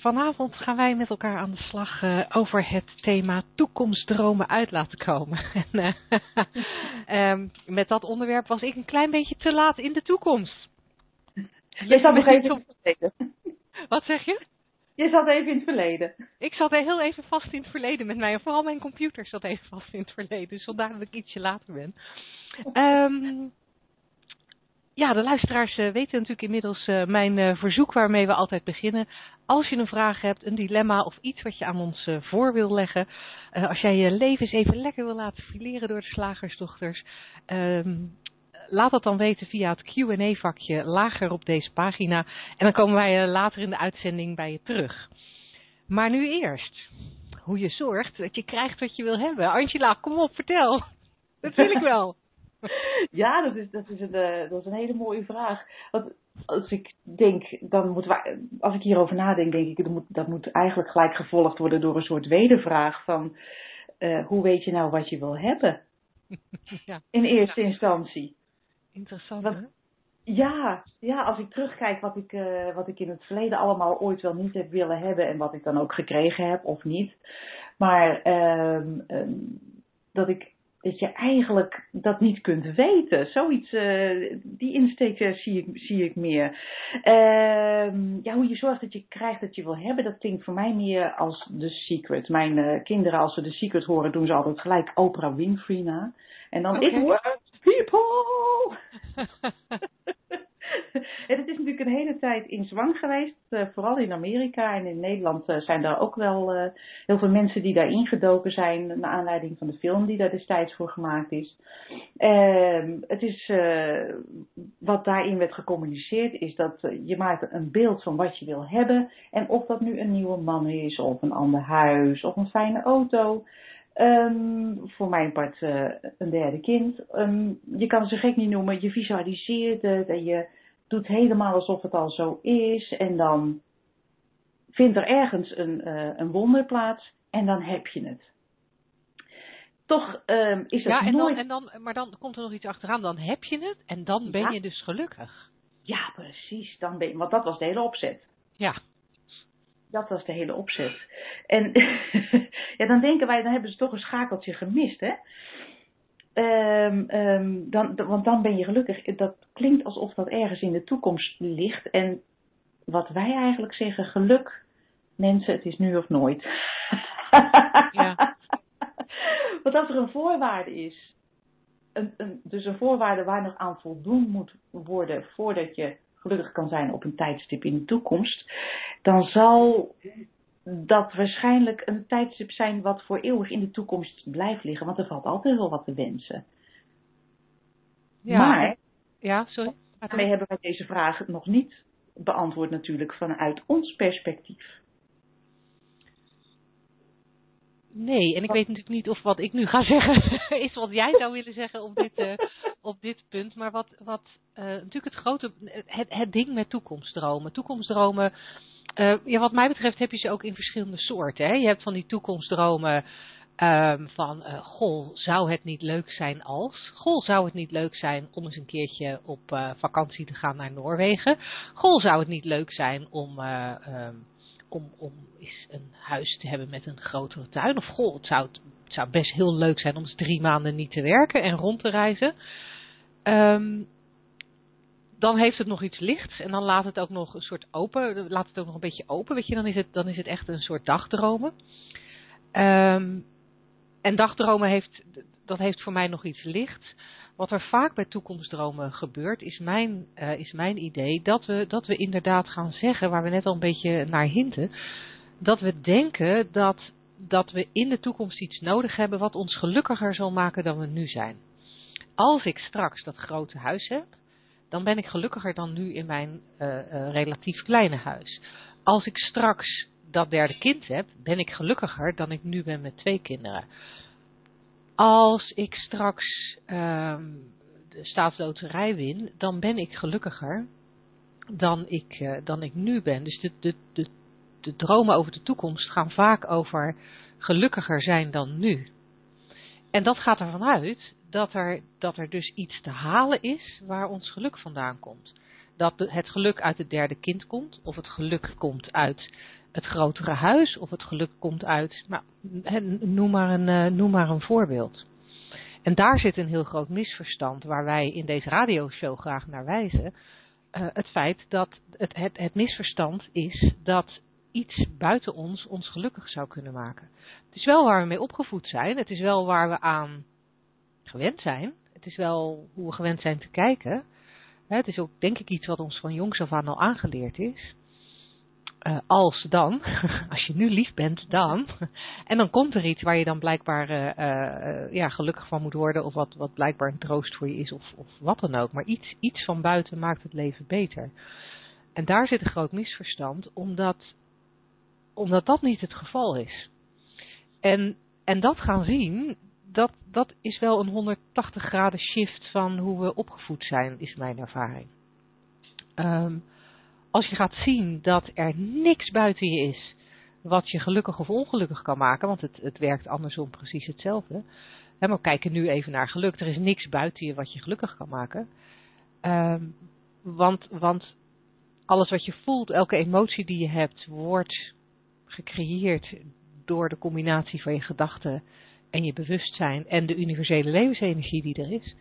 Vanavond gaan wij met elkaar aan de slag uh, over het thema toekomstdromen uit laten komen. en, uh, um, met dat onderwerp was ik een klein beetje te laat in de toekomst. Je zat nog even in het verleden. Wat zeg je? Je zat even in het verleden. Ik zat heel even vast in het verleden met mij. En vooral mijn computer zat even vast in het verleden. Dus vandaar dat ik ietsje later ben. Um, ja, de luisteraars uh, weten natuurlijk inmiddels uh, mijn uh, verzoek waarmee we altijd beginnen. Als je een vraag hebt, een dilemma of iets wat je aan ons voor wil leggen. als jij je leven eens even lekker wil laten fileren door de slagersdochters. Um, laat dat dan weten via het Q&A vakje lager op deze pagina. En dan komen wij later in de uitzending bij je terug. Maar nu eerst, hoe je zorgt dat je krijgt wat je wil hebben. Angela, kom op, vertel. Dat wil ik wel. Ja, dat is, dat, is een, uh, dat is een hele mooie vraag. Want als ik denk, dan moet als ik hierover nadenk, denk ik, dat moet, dat moet eigenlijk gelijk gevolgd worden door een soort wedervraag van uh, hoe weet je nou wat je wil hebben? Ja. In eerste ja. instantie. Interessant, hè? Ja, ja, als ik terugkijk wat ik, uh, wat ik in het verleden allemaal ooit wel niet heb willen hebben en wat ik dan ook gekregen heb of niet. Maar um, um, dat ik dat je eigenlijk dat niet kunt weten. Zoiets, uh, die insteek uh, zie, ik, zie ik meer. Uh, ja, hoe je zorgt dat je krijgt wat je wil hebben, dat klinkt voor mij meer als The Secret. Mijn uh, kinderen, als ze The Secret horen, doen ze altijd gelijk Oprah Winfrey na. En dan, okay. it works, people! en het is natuurlijk een hele tijd in zwang geweest, uh, vooral in Amerika en in Nederland uh, zijn er ook wel uh, heel veel mensen die daar ingedoken zijn, naar aanleiding van de film die daar destijds voor gemaakt is. Ehm, het is, wat daarin werd gecommuniceerd, is dat je maakt een beeld van wat je wil hebben en of dat nu een nieuwe man is, of een ander huis, of een fijne auto. Um, voor mijn part een derde kind. Um, je kan ze gek niet noemen. Je visualiseert het en je doet helemaal alsof het al zo is. En dan vindt er ergens een, uh, een wonder plaats en dan heb je het. Toch um, is het ja, en nooit... Dan, en dan, maar dan komt er nog iets achteraan. Dan heb je het en dan ben ja. je dus gelukkig. Ja, precies. Dan ben je, want dat was de hele opzet. Ja. Dat was de hele opzet. En ja, dan denken wij, dan hebben ze toch een schakeltje gemist, hè? Um, um, dan, want dan ben je gelukkig. Dat klinkt alsof dat ergens in de toekomst ligt. En wat wij eigenlijk zeggen, geluk, mensen, het is nu of nooit. Ja. want als er een voorwaarde is, een, een, dus een voorwaarde waar nog aan voldoen moet worden voordat je gelukkig kan zijn op een tijdstip in de toekomst, dan zal dat waarschijnlijk een tijdstip zijn wat voor eeuwig in de toekomst blijft liggen, want er valt altijd wel wat te wensen. Ja. Maar, ja, sorry. daarmee hebben wij deze vraag nog niet beantwoord natuurlijk vanuit ons perspectief. Nee, en ik weet natuurlijk niet of wat ik nu ga zeggen is wat jij zou willen zeggen op dit, uh, op dit punt. Maar wat, wat uh, natuurlijk het grote, het, het ding met toekomstdromen. Toekomstdromen, uh, ja, wat mij betreft heb je ze ook in verschillende soorten. Hè? Je hebt van die toekomstdromen um, van, goh, zou het niet leuk zijn als? Goh, zou het niet leuk zijn om eens een keertje op vakantie te gaan naar Noorwegen? Goh, zou het niet leuk zijn om... Um, om, om eens een huis te hebben met een grotere tuin. Of goh, het zou, het zou best heel leuk zijn om eens drie maanden niet te werken en rond te reizen. Um, dan heeft het nog iets lichts en dan laat het ook nog een soort open, laat het ook nog een beetje open, weet je, dan is het, dan is het echt een soort dagdromen. Um, en dagdromen heeft, dat heeft voor mij nog iets lichts. Wat er vaak bij toekomstdromen gebeurt, is mijn, uh, is mijn idee dat we, dat we inderdaad gaan zeggen, waar we net al een beetje naar hinten, dat we denken dat, dat we in de toekomst iets nodig hebben wat ons gelukkiger zal maken dan we nu zijn. Als ik straks dat grote huis heb, dan ben ik gelukkiger dan nu in mijn uh, uh, relatief kleine huis. Als ik straks dat derde kind heb, ben ik gelukkiger dan ik nu ben met twee kinderen. Als ik straks ehm, de staatsloterij win, dan ben ik gelukkiger dan ik, uh, dan ik nu ben. Dus de, de, de, de dromen over de toekomst gaan vaak over gelukkiger zijn dan nu. En dat gaat ervan uit dat er, dat er dus iets te halen is waar ons geluk vandaan komt. Dat het geluk uit het derde kind komt, of het geluk komt uit het grotere huis, of het geluk komt uit, nou, noem, maar een, uh, noem maar een voorbeeld. En daar zit een heel groot misverstand waar wij in deze radioshow graag naar wijzen. Uh, het feit dat het, het, het misverstand is dat iets buiten ons ons gelukkig zou kunnen maken. Het is wel waar we mee opgevoed zijn. Het is wel waar we aan gewend zijn. Het is wel hoe we gewend zijn te kijken. Het is ook denk ik iets wat ons van jongs af aan al aangeleerd is. Uh, als dan, als je nu lief bent, dan. En dan komt er iets waar je dan blijkbaar uh, uh, ja, gelukkig van moet worden, of wat, wat blijkbaar een troost voor je is, of, of wat dan ook. Maar iets, iets van buiten maakt het leven beter. En daar zit een groot misverstand, omdat omdat dat niet het geval is. En, en dat gaan zien, dat, dat is wel een 180 graden shift van hoe we opgevoed zijn, is mijn ervaring. Um, als je gaat zien dat er niks buiten je is wat je gelukkig of ongelukkig kan maken, want het, het werkt andersom precies hetzelfde. He, maar we kijken nu even naar geluk. Er is niks buiten je wat je gelukkig kan maken. Um, want, want alles wat je voelt, elke emotie die je hebt, wordt gecreëerd door de combinatie van je gedachten en je bewustzijn en de universele levensenergie die er is,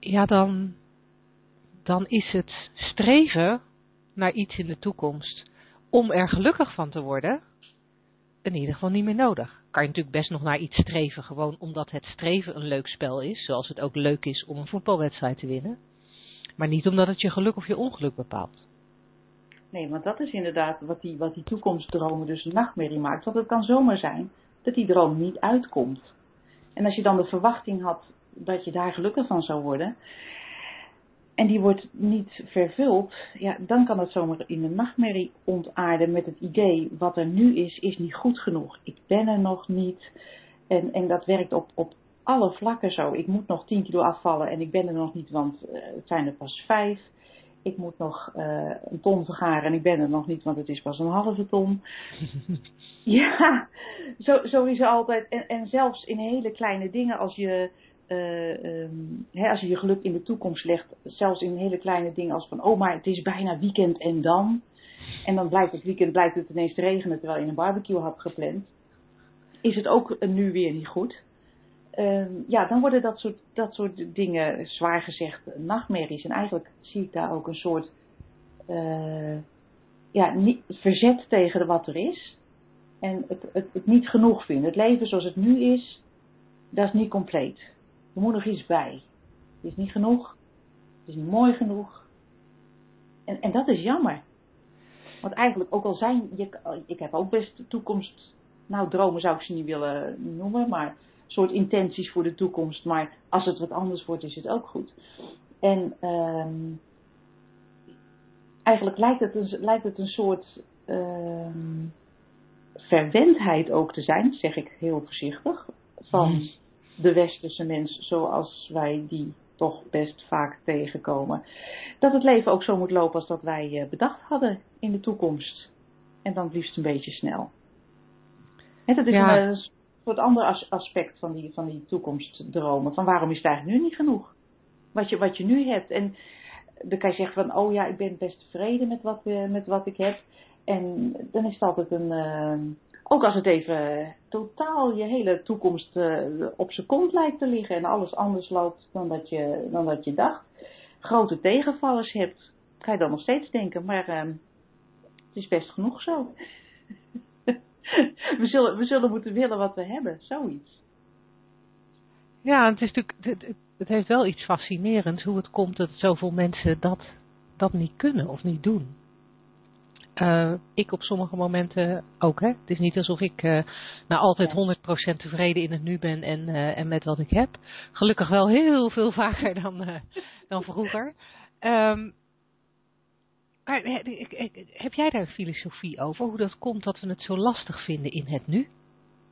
ja, dan, dan is het streven naar iets in de toekomst om er gelukkig van te worden, in ieder geval niet meer nodig. Kan je natuurlijk best nog naar iets streven, gewoon omdat het streven een leuk spel is, zoals het ook leuk is om een voetbalwedstrijd te winnen, maar niet omdat het je geluk of je ongeluk bepaalt. Nee, want dat is inderdaad wat die, wat die toekomstdromen dus een nachtmerrie maakt. Want het kan zomaar zijn dat die droom niet uitkomt. En als je dan de verwachting had dat je daar gelukkig van zou worden, en die wordt niet vervuld, ja, dan kan het zomaar in een nachtmerrie ontaarden met het idee, wat er nu is, is niet goed genoeg. Ik ben er nog niet. En, en dat werkt op, op alle vlakken zo. Ik moet nog 10 kilo afvallen en ik ben er nog niet, want uh, het zijn er pas vijf ik moet nog uh, een ton vergaren en ik ben er nog niet, want het is pas een halve ton. ja, zo, zo is er altijd. En, en zelfs in hele kleine dingen, als je, uh, um, hè, als je je geluk in de toekomst legt, zelfs in hele kleine dingen als van, oh maar het is bijna weekend en dan. En dan blijkt het weekend blijkt het ineens te regenen terwijl je een barbecue had gepland. Is het ook nu weer niet goed? Um, ja, dan worden dat soort, dat soort dingen, zwaar gezegd, nachtmerries. En eigenlijk zie ik daar ook een soort uh, ja, niet, verzet tegen wat er is. En het, het, het, niet genoeg vinden. Het leven zoals het nu is, dat is niet compleet. Er moet nog iets bij. Het is niet genoeg. Het is niet mooi genoeg. En, en dat is jammer. Want eigenlijk, ook al zijn, je, ik heb ook best toekomst, nou dromen zou ik ze niet willen noemen, maar soort intenties voor de toekomst. Maar als het wat anders wordt, is het ook goed. En um, eigenlijk lijkt het, een, lijkt het een soort um, verwendheid ook te zijn, zeg ik heel voorzichtig, van hmm. de westerse mens zoals wij die toch best vaak tegenkomen. Dat het leven ook zo moet lopen als dat wij eh, bedacht hadden in de toekomst. En dan het liefst een beetje snel. En dat is ja. een, soort ander aspect van die, van die toekomstdromen. Van waarom is het eigenlijk nu niet genoeg? Wat je, wat je nu hebt. En dan kan je zeggen van, oh ja, ik ben best tevreden met wat, uh, met wat ik heb. En dan is het altijd een, uh, ook als het even totaal je hele toekomst uh, op zijn kont lijkt te liggen en alles anders loopt dan dat je, dan dat je dacht. Grote tegenvallers hebt, ga je dan nog steeds denken, maar het is best genoeg zo. we, zullen, we zullen moeten willen wat we hebben, zoiets. Ja, het, is natuurlijk, het, het heeft wel iets fascinerends hoe het komt dat zoveel mensen dat, dat niet kunnen of niet doen. Uh, ik op sommige momenten ook. Hè? Het is niet alsof ik uh, nou altijd 100% tevreden in het nu ben en, uh, en met wat ik heb. Gelukkig wel heel veel vaker dan, dan vroeger. Um, maar heb jij daar een filosofie over? Hoe dat komt dat we het zo lastig vinden in het nu?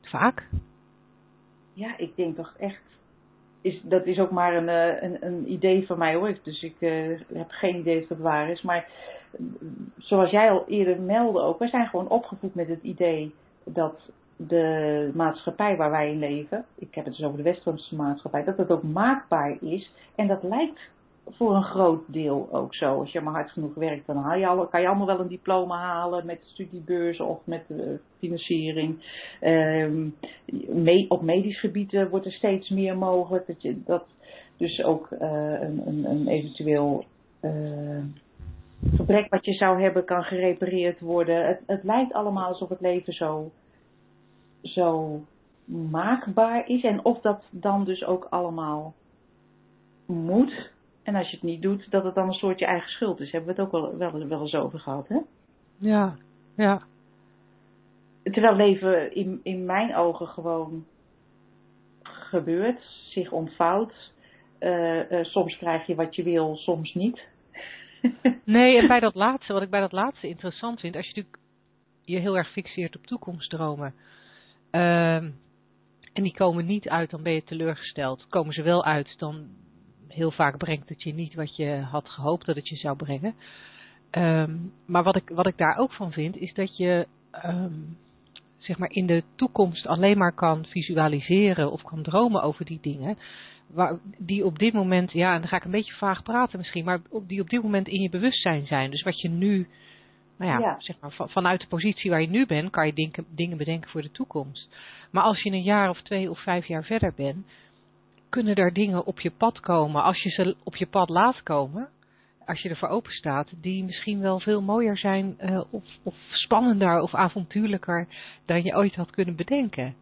Vaak? Ja, ik denk toch echt. Is, dat is ook maar een, eh, een, een idee van mij hoor. Dus ik uh, heb geen idee of het waar is. Maar zoals jij al eerder meldde ook, wij zijn gewoon opgevoed met het idee dat de maatschappij waar wij in leven, ik heb het dus over de westerse maatschappij, dat het ook maakbaar is. En dat lijkt voor een groot deel ook zo. Als je maar hard genoeg werkt, dan haal je kan je allemaal wel een diploma halen met studiebeurzen of met financiering. Um, op medisch gebied wordt er steeds meer mogelijk. Dat, je, dat dus ook uh, een, een, een, eventueel uh, gebrek wat je zou hebben kan gerepareerd worden. Het, het lijkt allemaal alsof het leven zo, zo maakbaar is. En of dat dan dus ook allemaal moet. En als je het niet doet, dat het dan een soort je eigen schuld is. Hebben we het ook wel, wel, wel eens over gehad, hè? Ja, ja. Terwijl leven in, in mijn ogen gewoon gebeurt, zich ontvouwt. Uh, uh, soms krijg je wat je wil, soms niet. nee, en bij dat laatste, wat ik bij dat laatste interessant vind, als je natuurlijk je heel erg fixeert op toekomstdromen. Uh, en die komen niet uit, dan ben je teleurgesteld. Komen ze wel uit, dan heel vaak brengt het je niet wat je had gehoopt dat het je zou brengen. Um, maar wat ik, wat ik daar ook van vind, is dat je um, zeg maar in de toekomst alleen maar kan visualiseren of kan dromen over die dingen. Waar, die op dit moment, ja, en dan ga ik een beetje vaag praten misschien, maar die op dit moment in je bewustzijn zijn. Dus wat je nu, nou ja, ja. zeg maar vanuit de positie waar je nu bent, kan je dingen, dingen bedenken voor de toekomst. Maar als je een jaar of twee of vijf jaar verder bent, kunnen er dingen op je pad komen, als je ze op je pad laat komen, als je ervoor open staat, die misschien wel veel mooier zijn uh, of, of spannender of avontuurlijker dan je ooit had kunnen bedenken.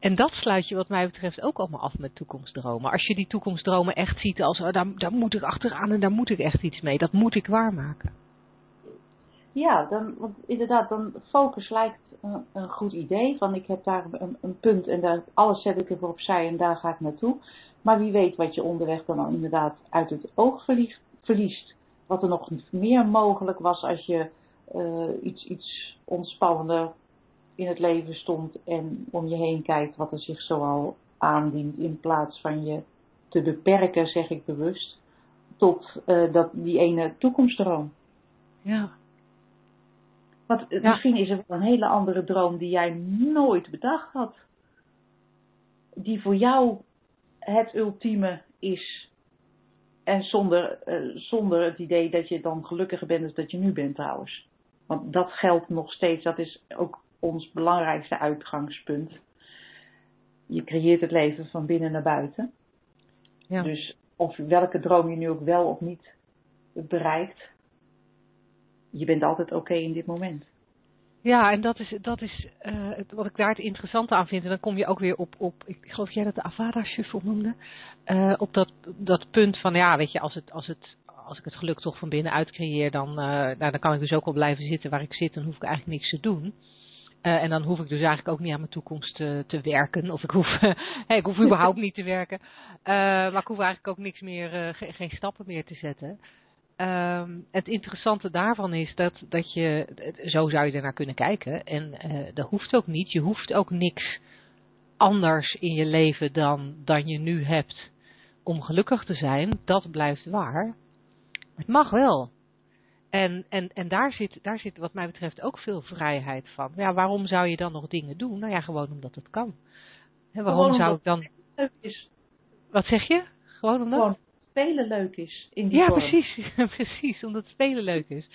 En dat sluit je wat mij betreft ook allemaal af met toekomstdromen. Als je die toekomstdromen echt ziet als, oh, daar moet ik achteraan en daar moet ik echt iets mee. Dat moet ik waarmaken. Ja, dan, want inderdaad, dan focus lijkt een, een, goed idee. Van ik heb daar een, een punt en daar, alles zet ik ervoor opzij en daar ga ik naartoe. Maar wie weet wat je onderweg dan inderdaad uit het oog verliest. verliest. Wat er nog meer mogelijk was als je uh, iets, iets ontspannender in het leven stond en om je heen kijkt wat er zich zoal aandient. In plaats van je te beperken, zeg ik bewust, tot uh, dat, die ene toekomstdroom. Ja. Want ja. misschien is er wel een hele andere droom die jij nooit bedacht had. Die voor jou het ultieme is. En zonder, uh, zonder het idee dat je dan gelukkiger bent dan dat je nu bent trouwens. Want dat geldt nog steeds. Dat is ook ons belangrijkste uitgangspunt. Je creëert het leven van binnen naar buiten. Ja. Dus of welke droom je nu ook wel of niet bereikt, je bent altijd oké in dit moment. Ja, en dat is, dat is uh, wat ik daar het interessante aan vind. En dan kom je ook weer op, op ik geloof jij dat de Avada Shuffle noemde, uh, op dat, dat punt van, ja, weet je, als, het, als, het, als ik het geluk toch van binnenuit creëer, dan, uh, nou, dan kan ik dus ook wel blijven zitten waar ik zit en hoef ik eigenlijk niks te doen. Uh, en dan hoef ik dus eigenlijk ook niet aan mijn toekomst te, te werken. Of ik hoef, ik hoef überhaupt niet te werken. Uh, maar ik hoef eigenlijk ook niks meer, uh, ge geen stappen meer te zetten. Um, het interessante daarvan is dat, dat je, zo zou je ernaar kunnen kijken. En dat hoeft ook niet. Je hoeft ook niks anders in je leven dan, dan je nu hebt om gelukkig te zijn. Dat blijft waar. Het mag wel. En, en, en daar, zit, daar zit wat mij betreft ook veel vrijheid van. Ja, waarom zou je dan nog dingen doen? Nou ja, gewoon omdat het kan. Waarom gewoon zou ik dan... is. Wat zeg je? Gewoon omdat... Gewoon spelen leuk is in die Ja, vorm. precies. precies, omdat spelen leuk is.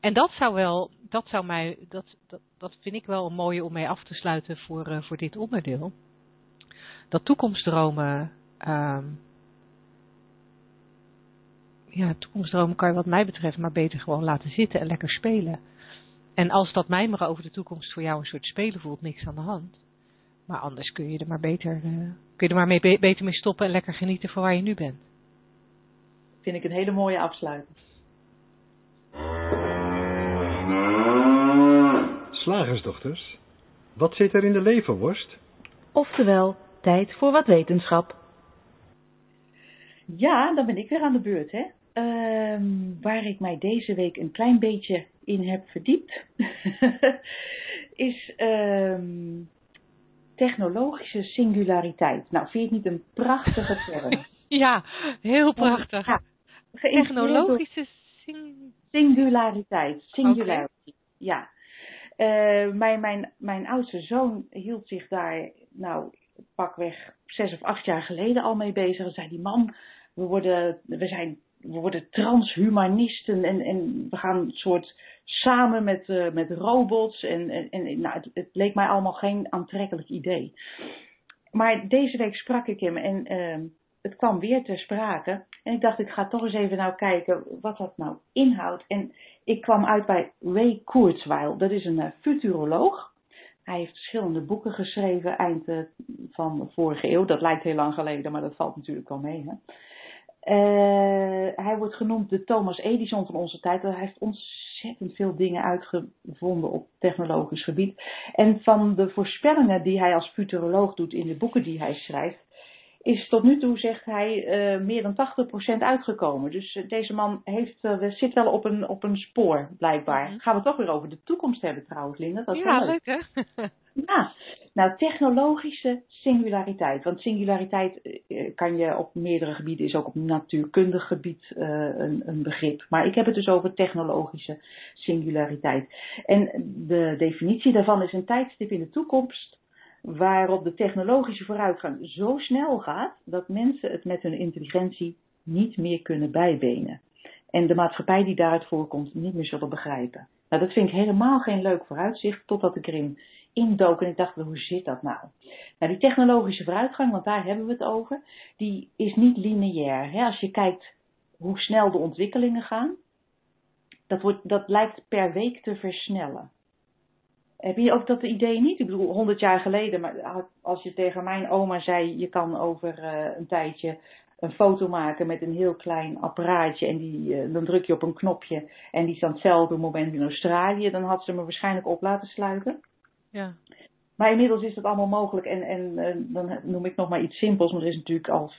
En dat zou wel, dat zou mij, dat, dat, dat vind ik wel een mooie om mee af te sluiten voor, uh, voor dit onderdeel. Dat toekomstdromen, um, ja, toekomstdromen kan je wat mij betreft maar beter gewoon laten zitten en lekker spelen. En als dat mijmeren over de toekomst voor jou een soort spelen voelt, niks aan de hand. Maar anders kun je er maar beter, uh, kun je er maar mee, be beter mee stoppen en lekker genieten van waar je nu bent. Vind ik een hele mooie afsluiting. Slagersdochters, wat zit er in de leverworst? Oftewel, tijd voor wat wetenschap. Ja, dan ben ik weer aan de beurt, hè? ehm, waar ik mij deze week een klein beetje in heb verdiept, is ehm, technologische singulariteit. Nou, vind je het niet een prachtige term? ja, heel prachtig. Ja, Technologische sing... singulariteit. Singularity, ja. Eh, mijn, mijn, mijn oudste zoon hield zich daar, nou, pakweg zes of acht jaar geleden al mee bezig. En zei die man, we worden, we zijn, we worden transhumanisten en, en we gaan een soort samen met, uh, met robots. En, en, en nou, het, het, leek mij allemaal geen aantrekkelijk idee. Maar deze week sprak ik hem en uh, het kwam weer ter sprake. En ik dacht, ik ga toch eens even nou kijken wat dat nou inhoudt. En ik kwam uit bij Ray Kurzweil. Dat is een uh, futuroloog. Hij heeft verschillende boeken geschreven eind uh, van de vorige eeuw. Dat lijkt heel lang geleden, maar dat valt natuurlijk wel mee. Hè? Uh, hij wordt genoemd de Thomas Edison van onze tijd. Hij heeft ontzettend veel dingen uitgevonden op technologisch gebied. En van de voorspellingen die hij als futuroloog doet in de boeken die hij schrijft, is tot nu toe, zegt hij, uh, meer dan 80% uitgekomen. Dus uh, deze man heeft, uh, zit wel op een, op een spoor, blijkbaar. Mm-hmm. Gaan we toch weer over de toekomst hebben trouwens, Linda? Dat is ja, leuk. leuk hè? ja, nou, technologische singulariteit. Want singulariteit kan je op meerdere gebieden, is ook op natuurkundig gebied een, een begrip. Maar ik heb het dus over technologische singulariteit. En de definitie daarvan is een tijdstip in de toekomst waarop de technologische vooruitgang zo snel gaat dat mensen het met hun intelligentie niet meer kunnen bijbenen. En de maatschappij die daaruit voorkomt niet meer zullen begrijpen. Nou, dat vind ik helemaal geen leuk vooruitzicht, totdat ik erin indook en ik dacht, hoe zit dat nou? Nou, die technologische vooruitgang, want daar hebben we het over, die is niet lineair. Als je kijkt hoe snel de ontwikkelingen gaan, dat, wordt, dat lijkt per week te versnellen. Heb je ook dat idee niet? Ik bedoel, honderd jaar geleden, maar als je tegen mijn oma zei, je kan over uh, een tijdje een foto maken met een heel klein apparaatje en die, uh, dan druk je op een knopje en die is dan hetzelfde moment in Australië, dan had ze me waarschijnlijk op laten sluiten. Ja. Maar inmiddels is dat allemaal mogelijk en, en uh, dan noem ik nog maar iets simpels, want er is natuurlijk al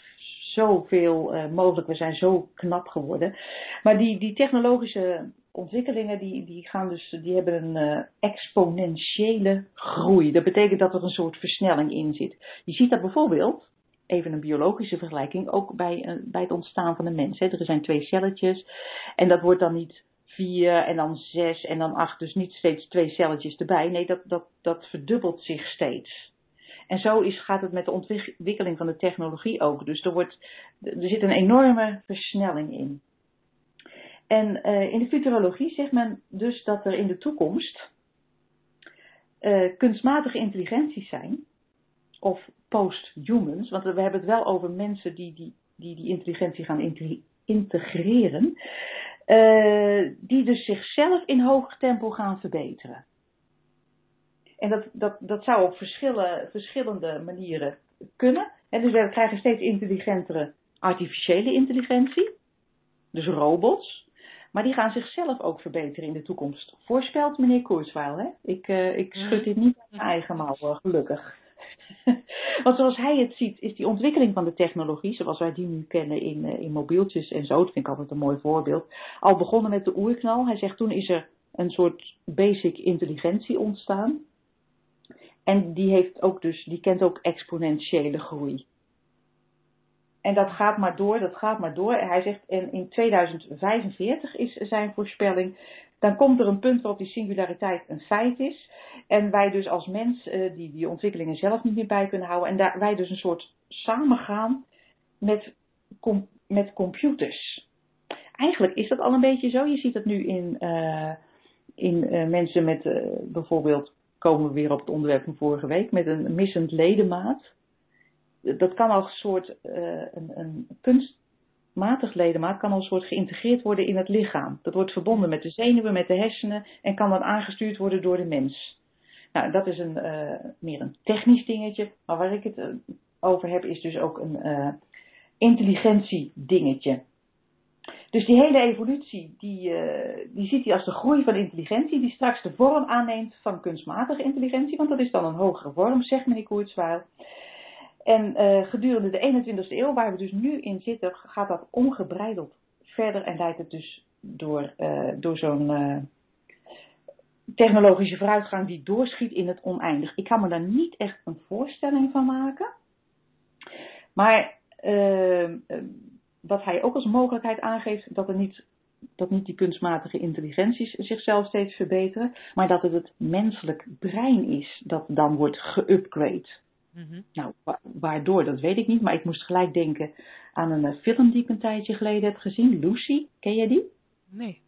zoveel uh, mogelijk. We zijn zo knap geworden. Maar die, die technologische ontwikkelingen die, die, gaan dus, die hebben een uh, exponentiële groei. Dat betekent dat er een soort versnelling in zit. Je ziet dat bijvoorbeeld, even een biologische vergelijking, ook bij, uh, bij het ontstaan van de mens. Hè. Er zijn twee celletjes en dat wordt dan niet vier en dan zes en dan acht. Dus niet steeds twee celletjes erbij. Nee, dat, dat, dat verdubbelt zich steeds. En zo is, gaat het met de ontwikkeling van de technologie ook. Dus er, wordt, er zit een enorme versnelling in. En uh, in de futurologie zegt men dus dat er in de toekomst uh, kunstmatige intelligenties zijn, of post-humans, want we hebben het wel over mensen die die, die, die intelligentie gaan integreren, uh, die dus zichzelf in hoog tempo gaan verbeteren. En dat, dat, dat zou op verschillende manieren kunnen. En dus we krijgen steeds intelligentere artificiële intelligentie, dus robots. Maar die gaan zichzelf ook verbeteren in de toekomst. Voorspelt meneer Koersweil, hè? Ik, uh, ik schud dit niet aan mijn eigen mouw, gelukkig. Want zoals hij het ziet, is die ontwikkeling van de technologie, zoals wij die nu kennen in, uh, in mobieltjes en zo, dat vind ik altijd een mooi voorbeeld, al begonnen met de oerknal. Hij zegt toen is er een soort basic intelligentie ontstaan. En die, heeft ook dus, die kent ook exponentiële groei. En dat gaat maar door, dat gaat maar door. Hij zegt, en in 2045 is zijn voorspelling, dan komt er een punt waarop die singulariteit een feit is. En wij dus als mens uh, die, die ontwikkelingen zelf niet meer bij kunnen houden. En daar, wij dus een soort samengaan met, met computers. Eigenlijk is dat al een beetje zo. Je ziet dat nu in, uh, in uh, mensen met bijvoorbeeld, komen we weer op het onderwerp van vorige week, met een missend ledemaat dat kan al een soort uh, een, een kunstmatig ledemaat kan al een soort geïntegreerd worden in het lichaam. Dat wordt verbonden met de zenuwen, met de hersenen en kan dan aangestuurd worden door de mens. Nou, dat is een, uh, meer een technisch dingetje, maar waar ik het uh, over heb is dus ook een uh, intelligentie dingetje. Dus die hele evolutie, die, die ziet hij als de groei van intelligentie, die straks de vorm aanneemt van kunstmatige intelligentie, want dat is dan een hogere vorm, zegt meneer Koertswaal. En uh, gedurende de 21ste eeuw, waar we dus nu in zitten, gaat dat ongebreideld verder en leidt het dus door, uh, door zo'n uh, technologische vooruitgang die doorschiet in het oneindig. Ik kan me daar niet echt een voorstelling van maken. Maar uh, wat hij ook als mogelijkheid aangeeft, dat er niet dat niet die kunstmatige intelligenties zichzelf steeds verbeteren, maar dat het het menselijk brein is dat dan wordt geupgrade. Mm Nou, waardoor, dat weet ik niet, maar ik moest gelijk denken aan een uh, film die ik een tijdje geleden heb gezien, Lucy. Ken jij die? Nee.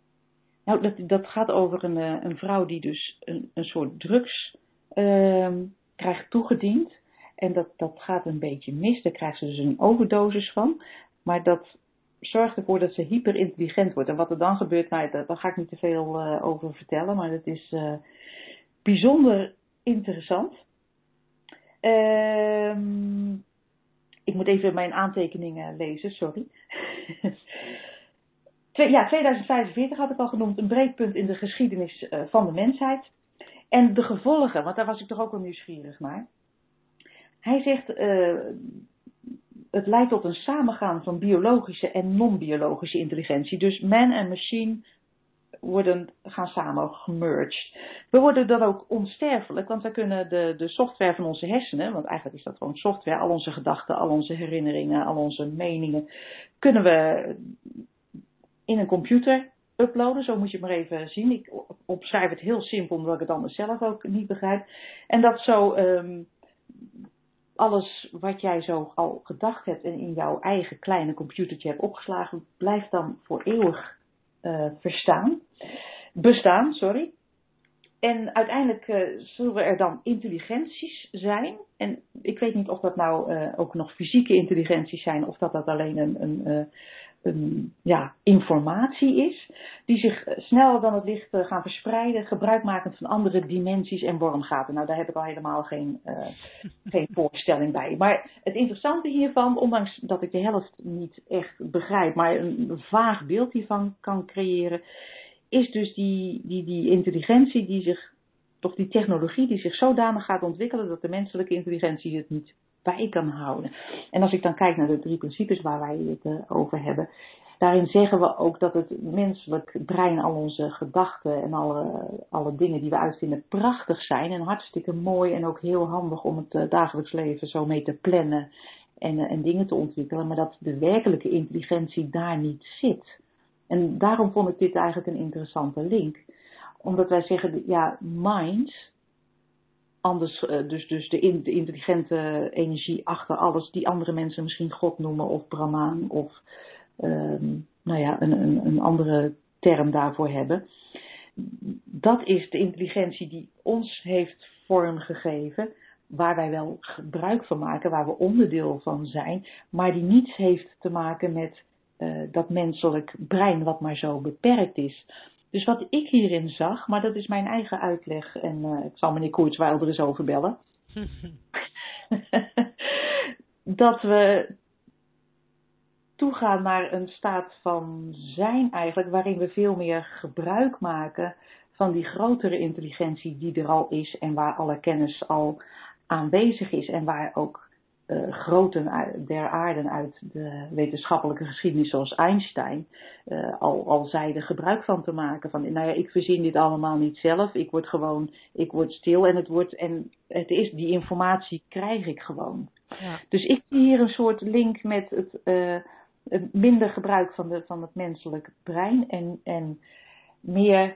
Nou, dat, dat gaat over een, uh, een vrouw die dus een, een soort drugs uh, krijgt toegediend. En dat, dat gaat een beetje mis, daar krijgt ze dus een overdosis van. Maar dat zorgt ervoor dat ze hyperintelligent wordt. En wat er dan gebeurt, nou, daar, daar ga ik niet te veel uh, over vertellen, maar het is uh, bijzonder interessant. Ehm ik moet even mijn aantekeningen lezen, sorry. ja, 2045 had ik al genoemd, een breekpunt in de geschiedenis uh, van de mensheid. En de gevolgen, want daar was ik toch ook wel nieuwsgierig naar. Hij zegt, het leidt tot een samengaan van biologische en non-biologische intelligentie. Dus man en machine worden, gaan samen gemerged. We worden dan ook onsterfelijk, want we kunnen de, de software van onze hersenen, want eigenlijk is dat gewoon software, al onze gedachten, al onze herinneringen, al onze meningen, kunnen we in een computer uploaden. Zo moet je het maar even zien. Ik opschrijf het heel simpel, omdat ik het anders zelf ook niet begrijp. En dat zo um, alles wat jij zo al gedacht hebt en in jouw eigen kleine computertje hebt opgeslagen, blijft dan voor eeuwig uh, verstaan. Bestaan, sorry. En uiteindelijk uh, zullen er dan intelligenties zijn. En ik weet niet of dat nou uh, ook nog fysieke intelligenties zijn of dat dat alleen een, een, een ja, informatie is, die zich sneller dan het licht eh, gaan verspreiden, gebruikmakend van andere dimensies en wormgaten. Nou, daar heb ik al helemaal geen, uh, geen voorstelling bij. Maar het interessante hiervan, ondanks dat ik de helft niet echt begrijp, maar een vaag beeld hiervan kan creëren, is dus die, die, die intelligentie die zich, toch die technologie die zich zodanig gaat ontwikkelen dat de menselijke intelligentie het niet bij kan houden. En als ik dan kijk naar de drie principes waar wij het uh, over hebben, daarin zeggen we ook dat het menselijk brein, al onze gedachten en alle, alle dingen die we uitvinden prachtig zijn en hartstikke mooi en ook heel handig om het uh, dagelijks leven zo mee te plannen en, uh, en dingen te ontwikkelen, maar dat de werkelijke intelligentie daar niet zit. En daarom vond ik dit eigenlijk een interessante link. Omdat wij zeggen, ja, minds, anders, uh, dus, dus de, in, de, intelligente energie achter alles, die andere mensen misschien God noemen of Brahman of um, nou ja, een, een, een andere term daarvoor hebben. Dat is de intelligentie die ons heeft vormgegeven, waar wij wel gebruik van maken, waar we onderdeel van zijn, maar die niets heeft te maken met uh, dat menselijk brein wat maar zo beperkt is. Dus wat ik hierin zag, maar dat is mijn eigen uitleg en uh, ik zal meneer Koertsweiler eens over bellen. dat we toegaan naar een staat van zijn eigenlijk, waarin we veel meer gebruik maken van die grotere intelligentie die er al is en waar alle kennis al aanwezig is en waar ook uh, groten der aarden uit de wetenschappelijke geschiedenis zoals Einstein uh, al, al zeiden gebruik van te maken. Van, nou ja, ik verzin dit allemaal niet zelf. Ik word gewoon, ik word stil en het wordt, en het is, die informatie krijg ik gewoon. Ja. Dus ik zie hier een soort link met het, uh, het minder gebruik van, de, van het menselijk brein en, en meer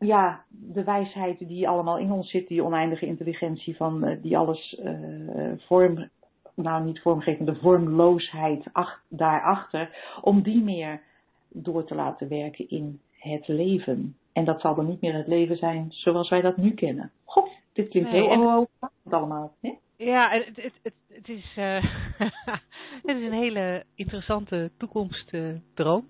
ja, de wijsheid die allemaal in ons zit, die oneindige intelligentie van uh, die alles uh, vorm, nou niet vormgeeft, maar de vormloosheid ach, daarachter, om die meer door te laten werken in het leven. En dat zal dan niet meer het leven zijn zoals wij dat nu kennen. Goh, dit klinkt nee, heel en, het allemaal. Hè? Ja, het, het, het, het is, uh, het is een hele interessante toekomstdroom.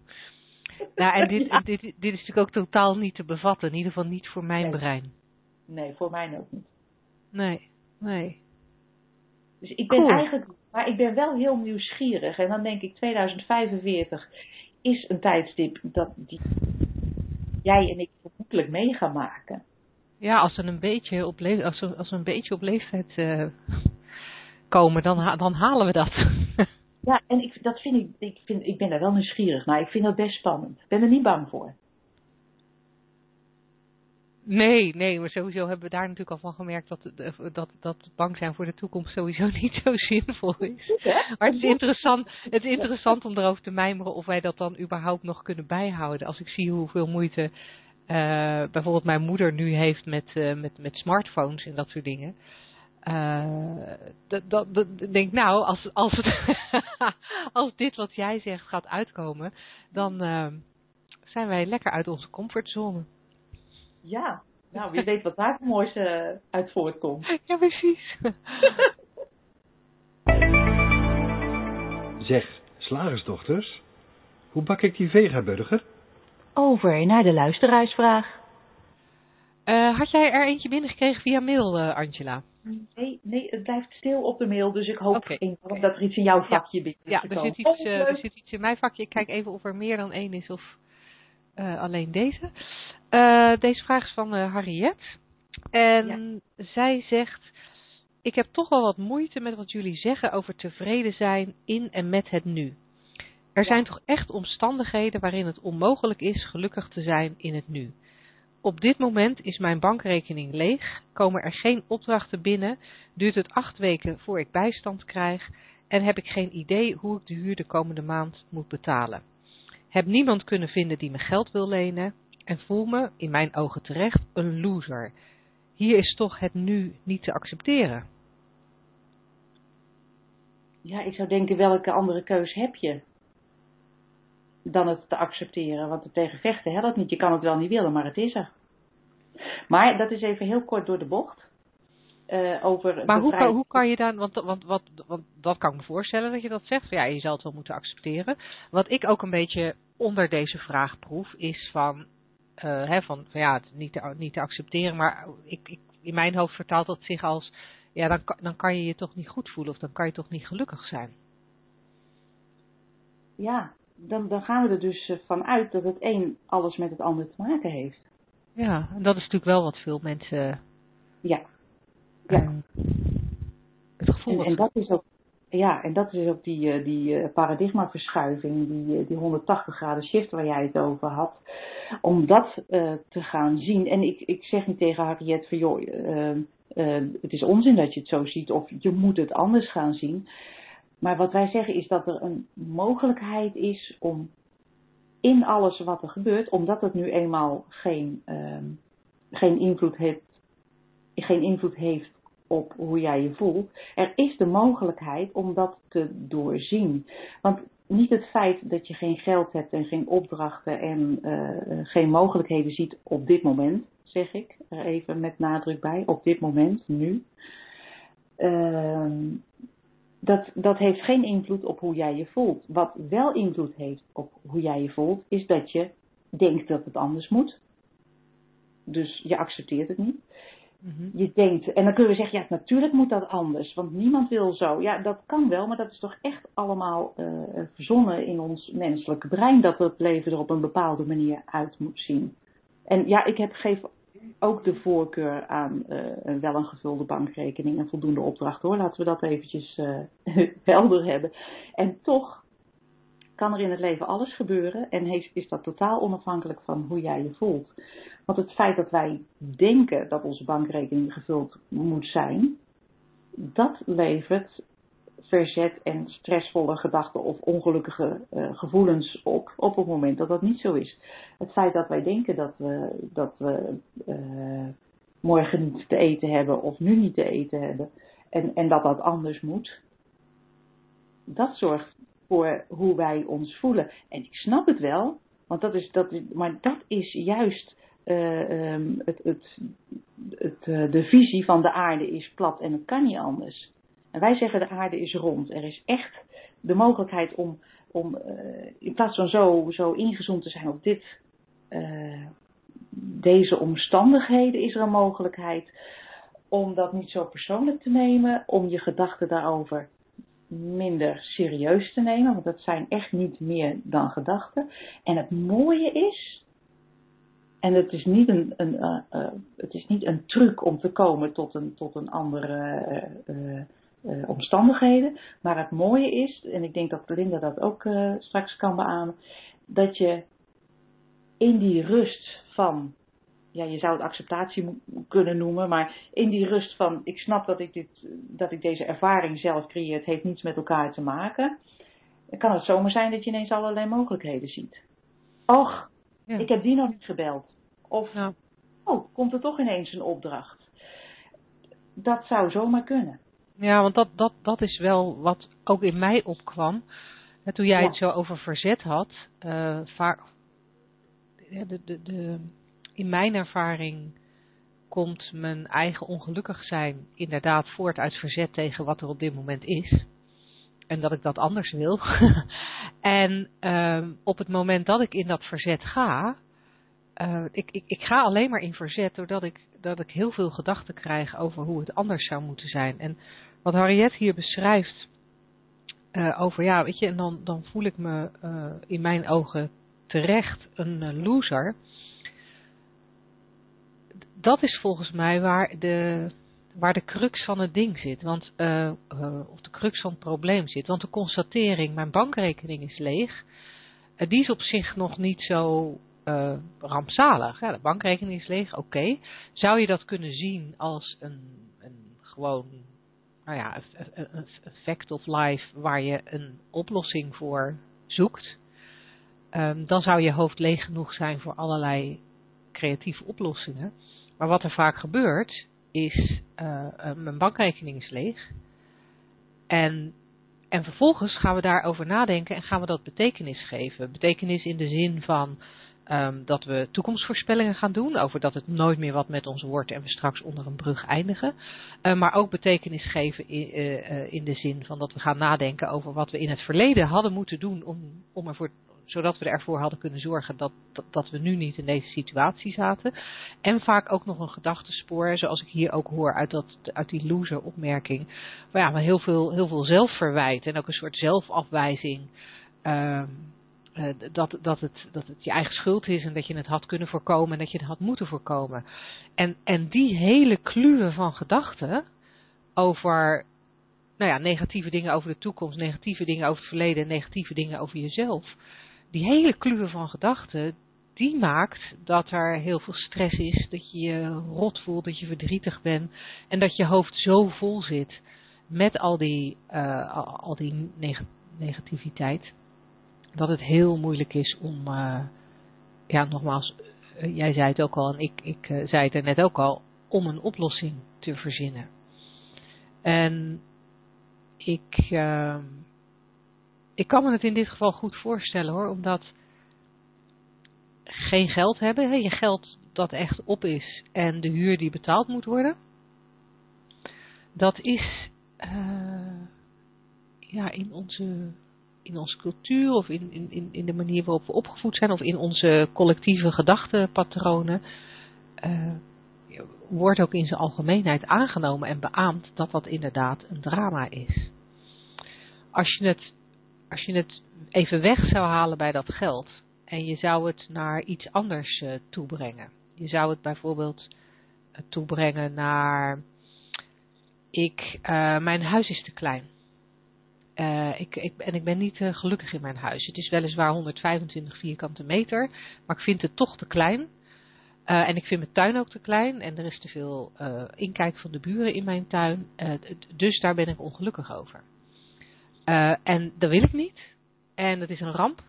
Nou, en dit, ja. dit, dit, is natuurlijk ook totaal niet te bevatten. In ieder geval niet voor mijn nee. brein. Nee, voor mij ook niet. Nee, nee. Dus ik ben cool. eigenlijk, maar ik ben wel heel nieuwsgierig. En dan denk ik 2045 is een tijdstip dat die jij en ik vermoedelijk mee gaan maken. Ja, als we een beetje op, le als we, als we een beetje op leeftijd uh, komen, dan, dan halen we dat. Ja, en ik, dat vind ik, ik, vind, ik ben daar wel nieuwsgierig naar. Ik vind dat best spannend. Ik ben er niet bang voor. Nee, nee, maar sowieso hebben we daar natuurlijk al van gemerkt dat, dat, dat bang zijn voor de toekomst sowieso niet zo zinvol is. Maar het is, interessant, het is interessant om erover te mijmeren of wij dat dan überhaupt nog kunnen bijhouden. Als ik zie hoeveel moeite uh, bijvoorbeeld mijn moeder nu heeft met, uh, met, met smartphones en dat soort dingen. Uh, dat, dat, dat, denk nou, als, als, het als dit wat jij zegt gaat uitkomen, dan zijn wij lekker uit onze comfortzone. Ja, nou wie weet wat daar het mooiste uit voortkomt. Ja, precies. zeg, slagersdochters, hoe bak ik die vegaburger? Over naar de luisteraarsvraag. Uh, had jij er eentje binnengekregen via mail, uh, Angela? Nee, nee, het blijft stil op de mail, dus ik hoop okay. dat er iets in jouw vakje ja. binnen is Ja, er zit, iets, uh, er zit iets in mijn vakje. Ik kijk even of er meer dan één is of alleen deze. Deze vraag is van Harriet. En ja. zij zegt: Ik heb toch wel wat moeite met wat jullie zeggen over tevreden zijn in en met het nu. Er ja. zijn toch echt omstandigheden waarin het onmogelijk is gelukkig te zijn in het nu. Op dit moment is mijn bankrekening leeg, komen er geen opdrachten binnen, duurt het acht weken voor ik bijstand krijg en heb ik geen idee hoe ik de huur de komende maand moet betalen. Heb niemand kunnen vinden die me geld wil lenen en voel me, in mijn ogen terecht, een loser. Hier is toch het nu niet te accepteren. Ja, ik zou denken, welke andere keus heb je dan het te accepteren? Want het tegen vechten helpt niet. Je kan het wel niet willen, maar het is er. Maar dat is even heel kort door de bocht. Uh, over maar hoe kan, hoe kan je dan, want, want, want, want dat kan ik me voorstellen dat je dat zegt. Ja, je zal het wel moeten accepteren. Wat ik ook een beetje onder deze vraag proef, is van uh, hè, van, van, ja, het niet te, niet te accepteren, maar ik, ik, in mijn hoofd vertaalt dat zich als, ja, dan, dan kan je je toch niet goed voelen of dan kan je toch niet gelukkig zijn. Ja, dan, dan gaan we er dus eh, vanuit dat het een alles met het ander te maken heeft. Ja, en dat is natuurlijk wel wat veel mensen. Ja. ja. Uh, het gevoel en, en dat is ook ja, en dat is ook die, eh, die eh, paradigmaverschuiving, die, eh, die 180 graden shift waar jij het over had. Om dat uh, te gaan zien. En ik, ik zeg niet tegen Harriet van joh, uh, uh, het is onzin dat je het zo ziet of je moet het anders gaan zien. Maar wat wij zeggen is dat er een mogelijkheid is om in alles wat er gebeurt, omdat het nu eenmaal geen, geen invloed heeft, geen invloed heeft op hoe jij je voelt. Er is de mogelijkheid om dat te doorzien. Want niet het feit dat je geen geld hebt en geen opdrachten en uh, geen mogelijkheden ziet op dit moment, zeg ik er even met nadruk bij, op dit moment, nu. Uh, dat, dat heeft geen invloed op hoe jij je voelt. Wat wel invloed heeft op hoe jij je voelt, is dat je denkt dat het anders moet. Dus je accepteert het niet. Mm-hmm. Je denkt, en dan kunnen we zeggen, ja, natuurlijk moet dat anders, want niemand wil zo. Ja, dat kan wel, maar dat is toch echt allemaal uh, verzonnen in ons menselijke brein, dat het leven er op een bepaalde manier uit moet zien. En ja, ik heb, geef ook de voorkeur aan uh, wel een gevulde bankrekening en voldoende opdracht hoor. Laten we dat eventjes uh, helder hebben. En toch kan er in het leven alles gebeuren en heeft, is dat totaal onafhankelijk van hoe jij je voelt. Want het feit dat wij denken dat onze bankrekening gevuld moet zijn, dat levert verzet en stressvolle gedachten of ongelukkige uh, gevoelens op op het moment dat dat niet zo is. Het feit dat wij denken dat we, dat we uh, morgen niet te eten hebben of nu niet te eten hebben en, en dat dat anders moet, dat zorgt voor hoe wij ons voelen. En ik snap het wel, want dat is, dat, maar dat is juist uh, um, het, het, het, de visie van de aarde is plat en het kan niet anders. En wij zeggen de aarde is rond. Er is echt de mogelijkheid om, om uh, in plaats van zo, zo te zijn op dit, deze omstandigheden, is er een mogelijkheid om dat niet zo persoonlijk te nemen, om je gedachten daarover minder serieus te nemen, want dat zijn echt niet meer dan gedachten. En het mooie is, en het is niet een, een uh, het is niet een truc om te komen tot een, tot een andere eh, omstandigheden. Maar het mooie is, en ik denk dat Linda dat ook uh, straks kan beamen, dat je in die rust van, ja, je zou het acceptatie kunnen noemen, maar in die rust van, ik snap dat ik, dit, dat ik deze ervaring zelf creëer, het heeft niets met elkaar te maken, kan het zomaar zijn dat je ineens allerlei mogelijkheden ziet. Och, ja. ik heb die nog niet gebeld. Of, ja. oh, komt er toch ineens een opdracht. Dat zou zomaar kunnen. Ja, want dat, dat, dat is wel wat ook in mij opkwam. toen jij het zo over verzet had, uh, vaak, de, de, de, in mijn ervaring komt mijn eigen ongelukkig zijn inderdaad voort uit verzet tegen wat er op dit moment is. En dat ik dat anders wil. en uh, op het moment dat ik in dat verzet ga, uh, ik, ik, ik ga alleen maar in verzet doordat ik, dat ik heel veel gedachten krijg over hoe het anders zou moeten zijn. En wat Harriet hier beschrijft uh, over, ja, weet je, en dan, dan voel ik me uh, in mijn ogen terecht een uh, loser. Dat is volgens mij waar de, waar de crux van het ding zit, want, of de crux van het probleem zit. Want de constatering, mijn bankrekening is leeg, die is op zich nog niet zo rampzalig. Ja, de bankrekening is leeg, oké. Zou je dat kunnen zien als een, een gewoon nou ja, een fact of life waar je een oplossing voor zoekt, um, dan zou je hoofd leeg genoeg zijn voor allerlei creatieve oplossingen. Maar wat er vaak gebeurt, is uh, mijn bankrekening is leeg. En, en vervolgens gaan we daarover nadenken en gaan we dat betekenis geven. Betekenis in de zin van Um, dat we toekomstvoorspellingen gaan doen over dat het nooit meer wat met ons wordt en we straks onder een brug eindigen. Uh, maar ook betekenis geven in, uh, in, de zin van dat we gaan nadenken over wat we in het verleden hadden moeten doen om, om ervoor, zodat we ervoor hadden kunnen zorgen dat, dat, we nu niet in deze situatie zaten. En vaak ook nog een gedachtespoor, zoals ik hier ook hoor uit, dat, uit die loser opmerking. Maar ja, maar heel veel, heel veel zelfverwijt en ook een soort zelfafwijzing. Um, uh, dat, dat, het, dat het je eigen schuld is en dat je het had kunnen voorkomen en dat je het had moeten voorkomen. En, en die hele kluwen van gedachten over nou ja, negatieve dingen over de toekomst, negatieve dingen over het verleden, negatieve dingen over jezelf. Die hele kluwen van gedachten, die maakt dat er heel veel stress is, dat je je rot voelt, dat je verdrietig bent en dat je hoofd zo vol zit met al die, uh, al die negativiteit dat het heel moeilijk is om, uh, ja nogmaals, uh, jij zei het ook al en ik, ik uh, zei het er net ook al, om een oplossing te verzinnen. En ik, ik kan me het in dit geval goed voorstellen hoor, omdat geen geld hebben, hè, je geld dat echt op is en de huur die betaald moet worden, dat is ja, in onze in onze cultuur of in, in, in de manier waarop we opgevoed zijn of in onze collectieve gedachtenpatronen uh, wordt ook in zijn algemeenheid aangenomen en beaamd dat dat inderdaad een drama is. Als je het, als je het even weg zou halen bij dat geld en je zou het naar iets anders uh, toebrengen. Je zou het bijvoorbeeld uh, toebrengen naar ik, mijn huis is te klein uh, ik, ik, en ik ben niet uh, gelukkig in mijn huis. Het is weliswaar 125 vierkante meter, maar ik vind het toch te klein. Uh, en ik vind mijn tuin ook te klein en er is te veel inkijk van de buren in mijn tuin. dus daar ben ik ongelukkig over. en dat wil ik niet. En dat is een ramp.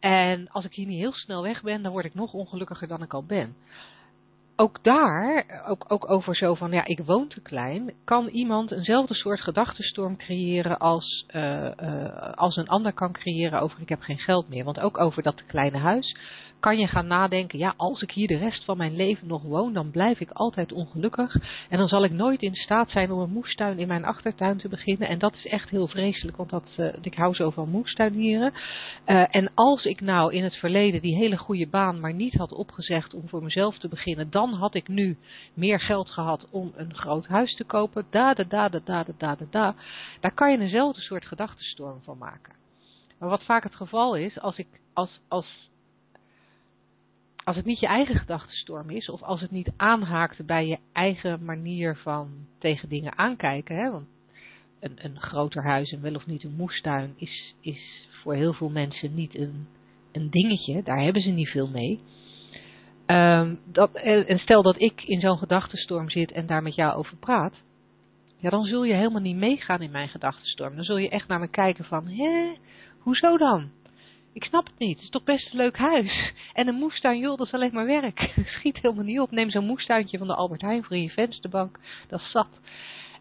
En als ik hier niet heel snel weg ben, dan word ik nog ongelukkiger dan ik al ben ook daar, ook, ook over zo van, ja, ik woon te klein, kan iemand eenzelfde soort gedachtenstorm creëren als, uh, uh, als een ander kan creëren over ik heb geen geld meer. Want ook over dat kleine huis kan je gaan nadenken, ja, als ik hier de rest van mijn leven nog woon, dan blijf ik altijd ongelukkig. En dan zal ik nooit in staat zijn om een moestuin in mijn achtertuin te beginnen. En dat is echt heel vreselijk, want dat, uh, ik hou zo van moestuinieren. en als ik nou in het verleden die hele goede baan maar niet had opgezegd om voor mezelf te beginnen, dan had ik nu meer geld gehad om een groot huis te kopen. Da, da, da, da, da, da, da, da. Daar kan je eenzelfde soort gedachtenstorm van maken. Maar wat vaak het geval is, als, ik, als, als, als het niet je eigen gedachtenstorm is, of als het niet aanhaakt bij je eigen manier van tegen dingen aankijken, hè, want een, een groter huis en wel of niet een moestuin is, is voor heel veel mensen niet een, een dingetje. Daar hebben ze niet veel mee. Ehm, dat, en stel dat ik in zo'n gedachtenstorm zit en daar met jou over praat. Ja, dan zul je helemaal niet meegaan in mijn gedachtenstorm. Dan zul je echt naar me kijken van, hè, hoezo dan? Ik snap het niet. Het is toch best een leuk huis. En een moestuin, joh, dat is alleen maar werk. Schiet helemaal niet op. Neem zo'n moestuintje van de Albert Heijn voor in je vensterbank. Dat is zat.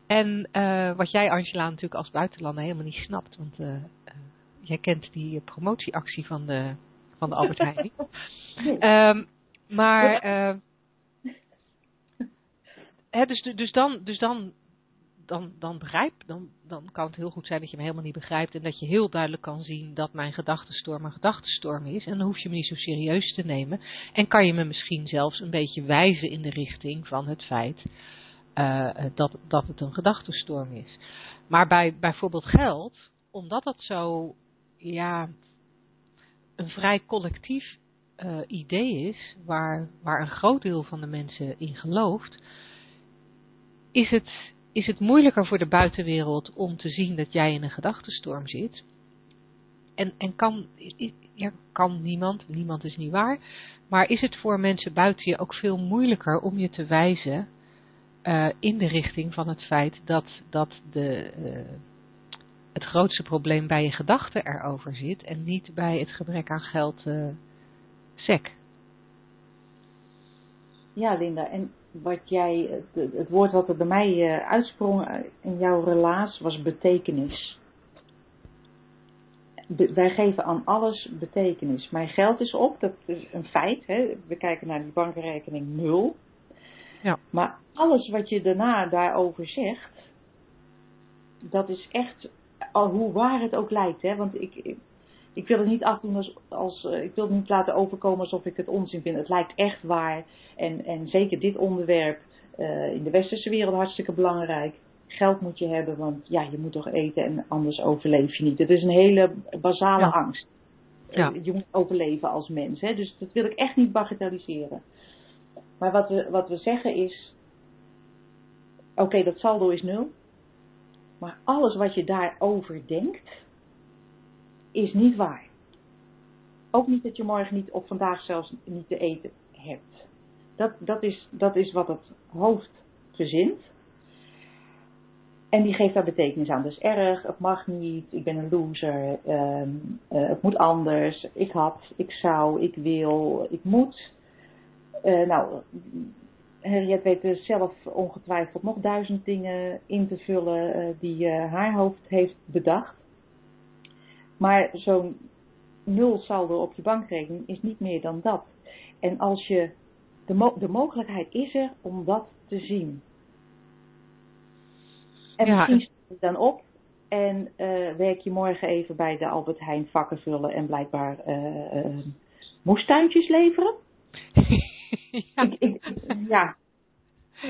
En uh, wat jij, Angela, natuurlijk als buitenlander helemaal niet snapt. Want uh, uh, jij kent die promotieactie van de, van de Albert Heijn. um, maar, hè, dus, dus, dan, dus dan dan, dan begrijp, dan, dan kan het heel goed zijn dat je me helemaal niet begrijpt en dat je heel duidelijk kan zien dat mijn gedachtenstorm een gedachtenstorm is. En dan hoef je me niet zo serieus te nemen. En kan je me misschien zelfs een beetje wijzen in de richting van het feit uh, dat, dat het een gedachtenstorm is. Maar bij bijvoorbeeld geld, omdat dat zo, ja, een vrij collectief uh, idee is, waar, waar een groot deel van de mensen in gelooft, is het, is het moeilijker voor de buitenwereld om te zien dat jij in een gedachtenstorm zit. En, en kan, ja, kan niemand, niemand is niet waar, maar is het voor mensen buiten je ook veel moeilijker om je te wijzen uh, in de richting van het feit dat, dat de, uh, het grootste probleem bij je gedachten erover zit en niet bij het gebrek aan geld sec. Ja, Linda, en wat jij, het, het woord wat er bij mij uh, uitsprong in jouw relaas was betekenis. Be, wij geven aan alles betekenis. Mijn geld is op, dat is een feit. Hè. We kijken naar die bankrekening nul. Ja. Maar alles wat je daarna daarover zegt, dat is echt, al hoe waar het ook lijkt. Hè. Want ik, ik, wil het niet afdoen als, als uh, ik wil het niet laten overkomen alsof ik het onzin vind. Het lijkt echt waar. En, en zeker dit onderwerp uh, in de westerse wereld hartstikke belangrijk. Geld moet je hebben, want ja, je moet toch eten en anders overleef je niet. Het is een hele basale Ja. angst. Ja. Uh, je moet overleven als mens. Hè? Dus dat wil ik echt niet bagatelliseren. Maar wat we, wat we zeggen is, oké, okay, dat saldo is nul. Maar alles wat je daarover denkt, is niet waar. Ook niet dat je morgen niet, of vandaag zelfs niet te eten hebt. Dat, dat, is, dat is wat het hoofd verzint. En die geeft daar betekenis aan. Dus erg, het mag niet, ik ben een loser, um, uh, het moet anders, ik had, ik zou, ik wil, ik moet. Uh, nou, Henriette weet zelf ongetwijfeld nog duizend dingen in te vullen uh, die haar hoofd heeft bedacht. Maar zo'n nul saldo op je bankrekening is niet meer dan dat. En als je, de, mo de mogelijkheid is er om dat te zien. En Ja, misschien en- stel je dan op en uh, werk je morgen even bij de Albert Heijn vakken vullen en blijkbaar uh, uh, moestuintjes leveren. ja. Ik, ik, ja,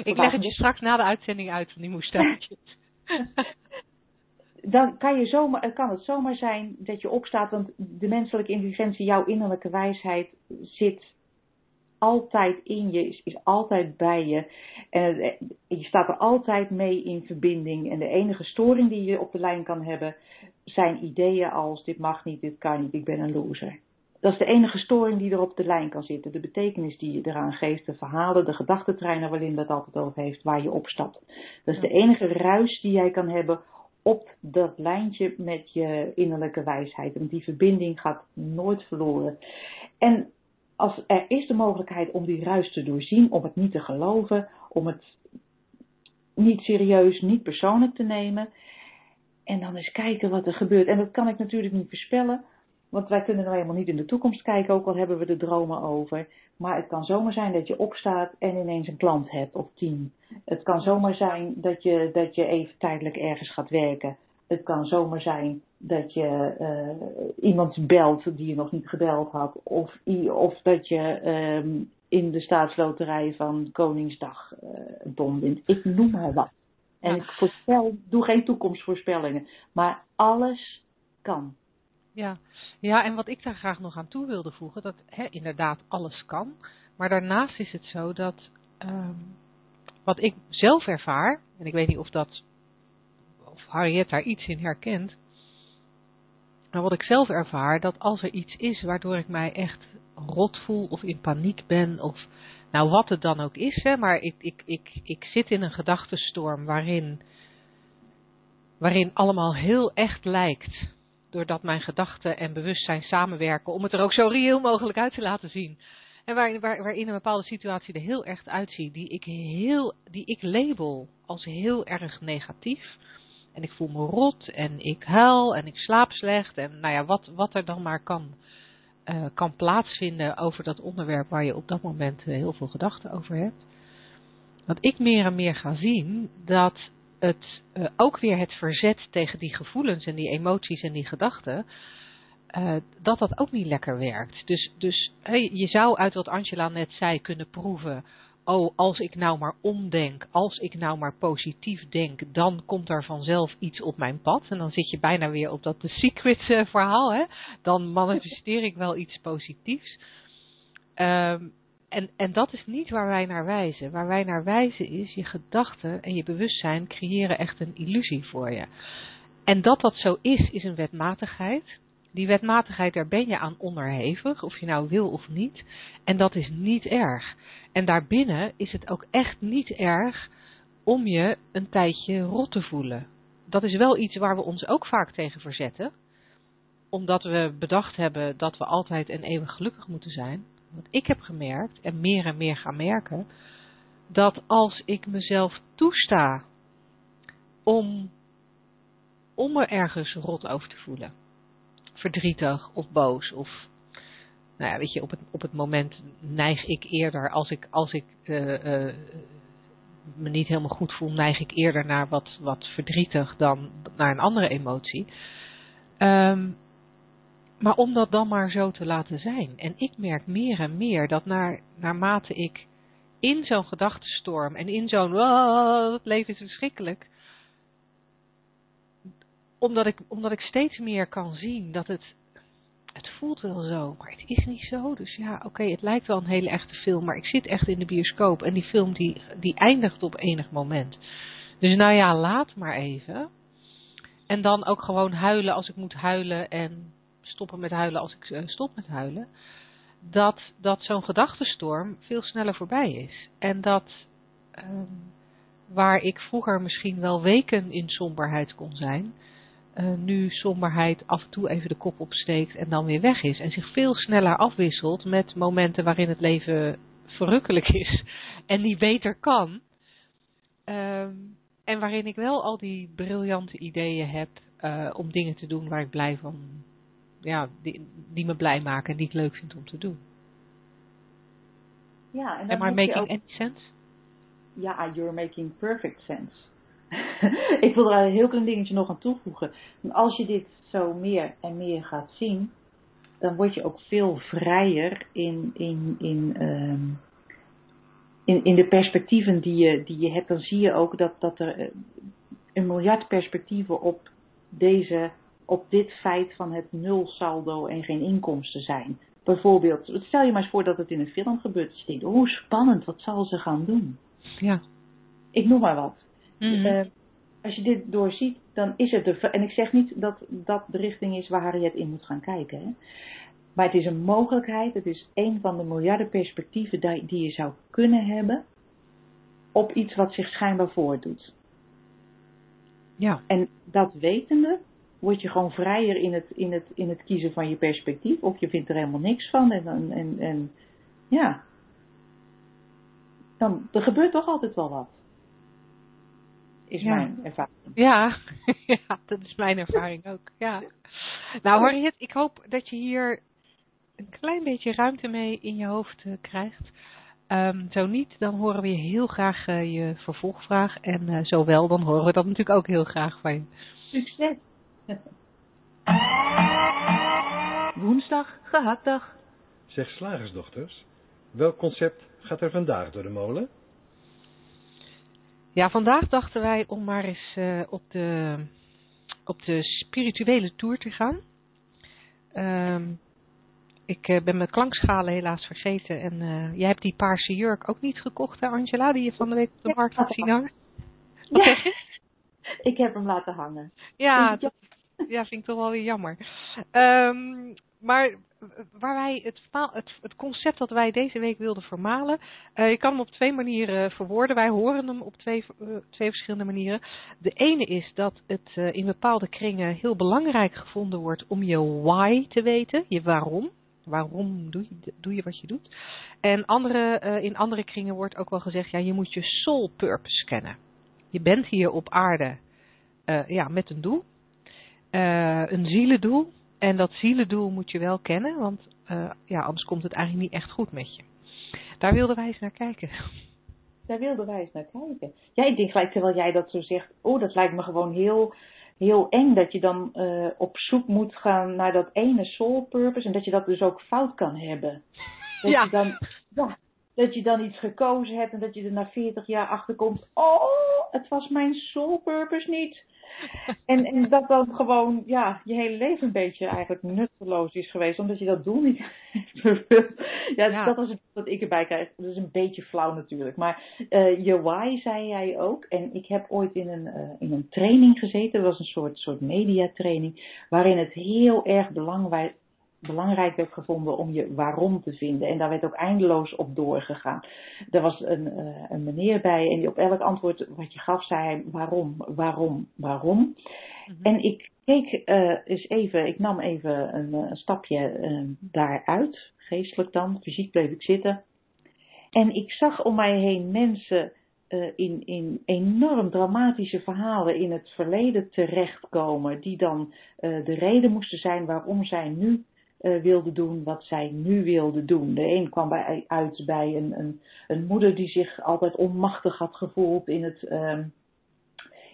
Ik leg het je straks na de uitzending uit van die moestuintjes. dan kan, je zomaar, kan het zomaar zijn dat je opstaat, want de menselijke intelligentie, jouw innerlijke wijsheid zit altijd in je, is, is altijd bij je. En het- je staat er altijd mee in verbinding. En de enige storing die je op de lijn kan hebben, zijn ideeën als dit mag niet, dit kan niet, ik ben een loser. Dat is de enige storing die er op de lijn kan zitten. De betekenis die je eraan geeft, de verhalen, de gedachtentreinen waarin dat altijd over heeft, waar je opstapt. Dat is de enige ruis die jij kan hebben op dat lijntje met je innerlijke wijsheid. Want die verbinding gaat nooit verloren. En als er is de mogelijkheid om die ruis te doorzien, om het niet te geloven, om het niet serieus, niet persoonlijk te nemen. En dan eens kijken wat er gebeurt. En dat kan ik natuurlijk niet voorspellen. Want wij kunnen nou helemaal niet in de toekomst kijken, ook al hebben we er dromen over. Maar het kan zomaar zijn dat je opstaat en ineens een klant hebt of tien. Het kan zomaar zijn dat je, dat je even tijdelijk ergens gaat werken. Het kan zomaar zijn dat je uh, iemand belt die je nog niet gebeld had. Of, of dat je um, in de staatsloterij van Koningsdag uh, een ton wint. Ik noem maar wat. En ik voorspel, doe geen toekomstvoorspellingen. Maar alles kan. Ja. ja, en wat ik daar graag nog aan toe wilde voegen, dat inderdaad alles kan. Maar daarnaast is het zo dat um, wat ik zelf ervaar, en ik weet niet of dat, of Harriet daar iets in herkent. Maar wat ik zelf ervaar, dat als er iets is waardoor ik mij echt rot voel of in paniek ben of nou wat het dan ook is, hè, maar ik, ik, ik, ik zit in een gedachtenstorm waarin, waarin allemaal heel echt lijkt, doordat mijn gedachten en bewustzijn samenwerken om het er ook zo reëel mogelijk uit te laten zien. En waar, waar, waarin een bepaalde situatie er heel echt uitziet, die ik, heel, die ik label als heel erg negatief. En ik voel me rot en ik huil en ik slaap slecht en nou ja, wat, wat er dan maar kan, uh, kan plaatsvinden over dat onderwerp waar je op dat moment uh, heel veel gedachten over hebt. Dat ik meer en meer ga zien dat het uh, ook weer het verzet tegen die gevoelens en die emoties en die gedachten, uh, dat dat ook niet lekker werkt. Dus, dus hey, je zou uit wat Angela net zei kunnen proeven. Oh, als ik nou maar omdenk, als ik nou maar positief denk, dan komt er vanzelf iets op mijn pad. En dan zit je bijna weer op dat The Secret uh, verhaal. Hè? Dan manifesteer ik wel iets positiefs. Um, en, en dat is niet waar wij naar wijzen. Waar wij naar wijzen is, je gedachten en je bewustzijn creëren echt een illusie voor je. En dat dat zo is, is een wetmatigheid. Die wetmatigheid, daar ben je aan onderhevig, of je nou wil of niet. En dat is niet erg. En daarbinnen is het ook echt niet erg om je een tijdje rot te voelen. Dat is wel iets waar we ons ook vaak tegen verzetten. Omdat we bedacht hebben dat we altijd en eeuwig gelukkig moeten zijn. Want ik heb gemerkt, en meer en meer gaan merken, dat als ik mezelf toesta om, om me ergens rot over te voelen, verdrietig of boos of nou ja, weet je, op het, op het moment neig ik eerder, als ik, als ik uh, uh, me niet helemaal goed voel, neig ik eerder naar wat, wat verdrietig dan naar een andere emotie. Um, maar om dat dan maar zo te laten zijn. En ik merk meer en meer dat naar, naarmate ik in zo'n gedachtenstorm en in zo'n, oh, het leven is verschrikkelijk. Omdat ik, omdat ik steeds meer kan zien dat het, het voelt wel zo, maar het is niet zo. Dus ja, oké, het lijkt wel een hele echte film, maar ik zit echt in de bioscoop en die film die, die eindigt op enig moment. Dus nou ja, laat maar even. En dan ook gewoon huilen als ik moet huilen en stoppen met huilen als ik uh, stop met huilen. Dat, dat zo'n gedachtenstorm veel sneller voorbij is. En dat um, waar ik vroeger misschien wel weken in somberheid kon zijn, uh, nu somberheid af en toe even de kop opsteekt en dan weer weg is. En zich veel sneller afwisselt met momenten waarin het leven verrukkelijk is en niet beter kan. Um, en waarin ik wel al die briljante ideeën heb uh, om dingen te doen waar ik blij van ja, die, die me blij maken en die ik leuk vind om te doen. Ja, en Am I making ook... any sense? Ja, you're making perfect sense. ik wil er een heel klein dingetje nog aan toevoegen. Als je dit zo meer en meer gaat zien, dan word je ook veel vrijer in, in, in, um, in, in de perspectieven die je, die je hebt. Dan zie je ook dat, dat er een miljard perspectieven op deze op dit feit van het nul saldo en geen inkomsten zijn. Bijvoorbeeld, stel je maar eens voor dat het in een film gebeurt. Dus je denkt, spannend, wat zal ze gaan doen? Ja. Ik noem maar wat. Mm-hmm. Uh, als je dit doorziet, dan is het de. En ik zeg niet dat dat de richting is waar Harriet in moet gaan kijken. Hè? Maar het is een mogelijkheid, het is een van de miljarden perspectieven die, die je zou kunnen hebben op iets wat zich schijnbaar voordoet. Ja. En dat wetende word je gewoon vrijer in het, in het, in het kiezen van je perspectief. Of je vindt er helemaal niks van. En, en, en, en ja, dan er gebeurt toch altijd wel wat. Is ja. mijn ervaring. Ja. ja, dat is mijn ervaring ook. Ja. Nou Harriet, ik hoop dat je hier een klein beetje ruimte mee in je hoofd uh, krijgt. Um, zo niet, dan horen we je heel graag uh, je vervolgvraag. En uh, zo wel, dan horen we dat natuurlijk ook heel graag van je. Succes! Woensdag, gehaktdag. Zeg slagersdochters, welk concept gaat er vandaag door de molen? Ja, vandaag dachten wij om maar eens uh, op, de, op de spirituele tour te gaan. Um, ik uh, ben mijn klankschalen helaas vergeten. En uh, jij hebt die paarse jurk ook niet gekocht, hè Angela, die je van de week op de markt had zien hangen? Wat ja. zeg je? Ik heb hem laten hangen. Ja, dat, ja, vind ik toch wel weer jammer. Ehm, maar waar wij het, het, concept dat wij deze week wilden vermalen, eh, je kan hem op twee manieren verwoorden. Wij horen hem op twee, eh, twee verschillende manieren. De ene is dat het eh, in bepaalde kringen heel belangrijk gevonden wordt om je why te weten, je waarom. Waarom doe je, doe je wat je doet? En andere, in andere kringen wordt ook wel gezegd, ja, je moet je soul purpose kennen. Je bent hier op aarde ja, met een doel, eh, een zielendoel. En dat zielendoel moet je wel kennen, want eh, ja, anders komt het eigenlijk niet echt goed met je. Daar wilden wij eens naar kijken. Daar wilden wij eens naar kijken. Ja, ik denk gelijk terwijl jij dat zo zegt, oh, dat lijkt me gewoon heel, heel eng dat je dan eh, op zoek moet gaan naar dat ene soul purpose en dat je dat dus ook fout kan hebben. Dat Ja. je dan, ja, dat je dan iets gekozen hebt en dat je er na 40 jaar achter komt, oh, het was mijn soul purpose niet. En, en dat dan gewoon, ja, je hele leven een beetje eigenlijk nutteloos is geweest, omdat je dat doel niet hebt vervuld. Ja, Ja. dat is het wat ik erbij krijg. Dat is een beetje flauw natuurlijk. Maar eh, je why zei jij ook. En ik heb ooit in een, eh, in een training gezeten. Dat was een soort, soort mediatraining. Waarin het heel erg belangrijk, belangrijk werd gevonden om je waarom te vinden. En daar werd ook eindeloos op doorgegaan. Er was een, eh, een meneer bij en die op elk antwoord wat je gaf zei hij waarom, waarom, waarom. En ik keek eh, eens even, ik nam even een, eh, een stapje eh, daaruit, geestelijk dan, fysiek bleef ik zitten. En ik zag om mij heen mensen in, in enorm dramatische verhalen in het verleden terechtkomen, die dan de reden moesten zijn waarom zij nu eh, wilde doen wat zij nu wilde doen. De een kwam bij, uit bij een, een, een moeder die zich altijd onmachtig had gevoeld in het. ehm,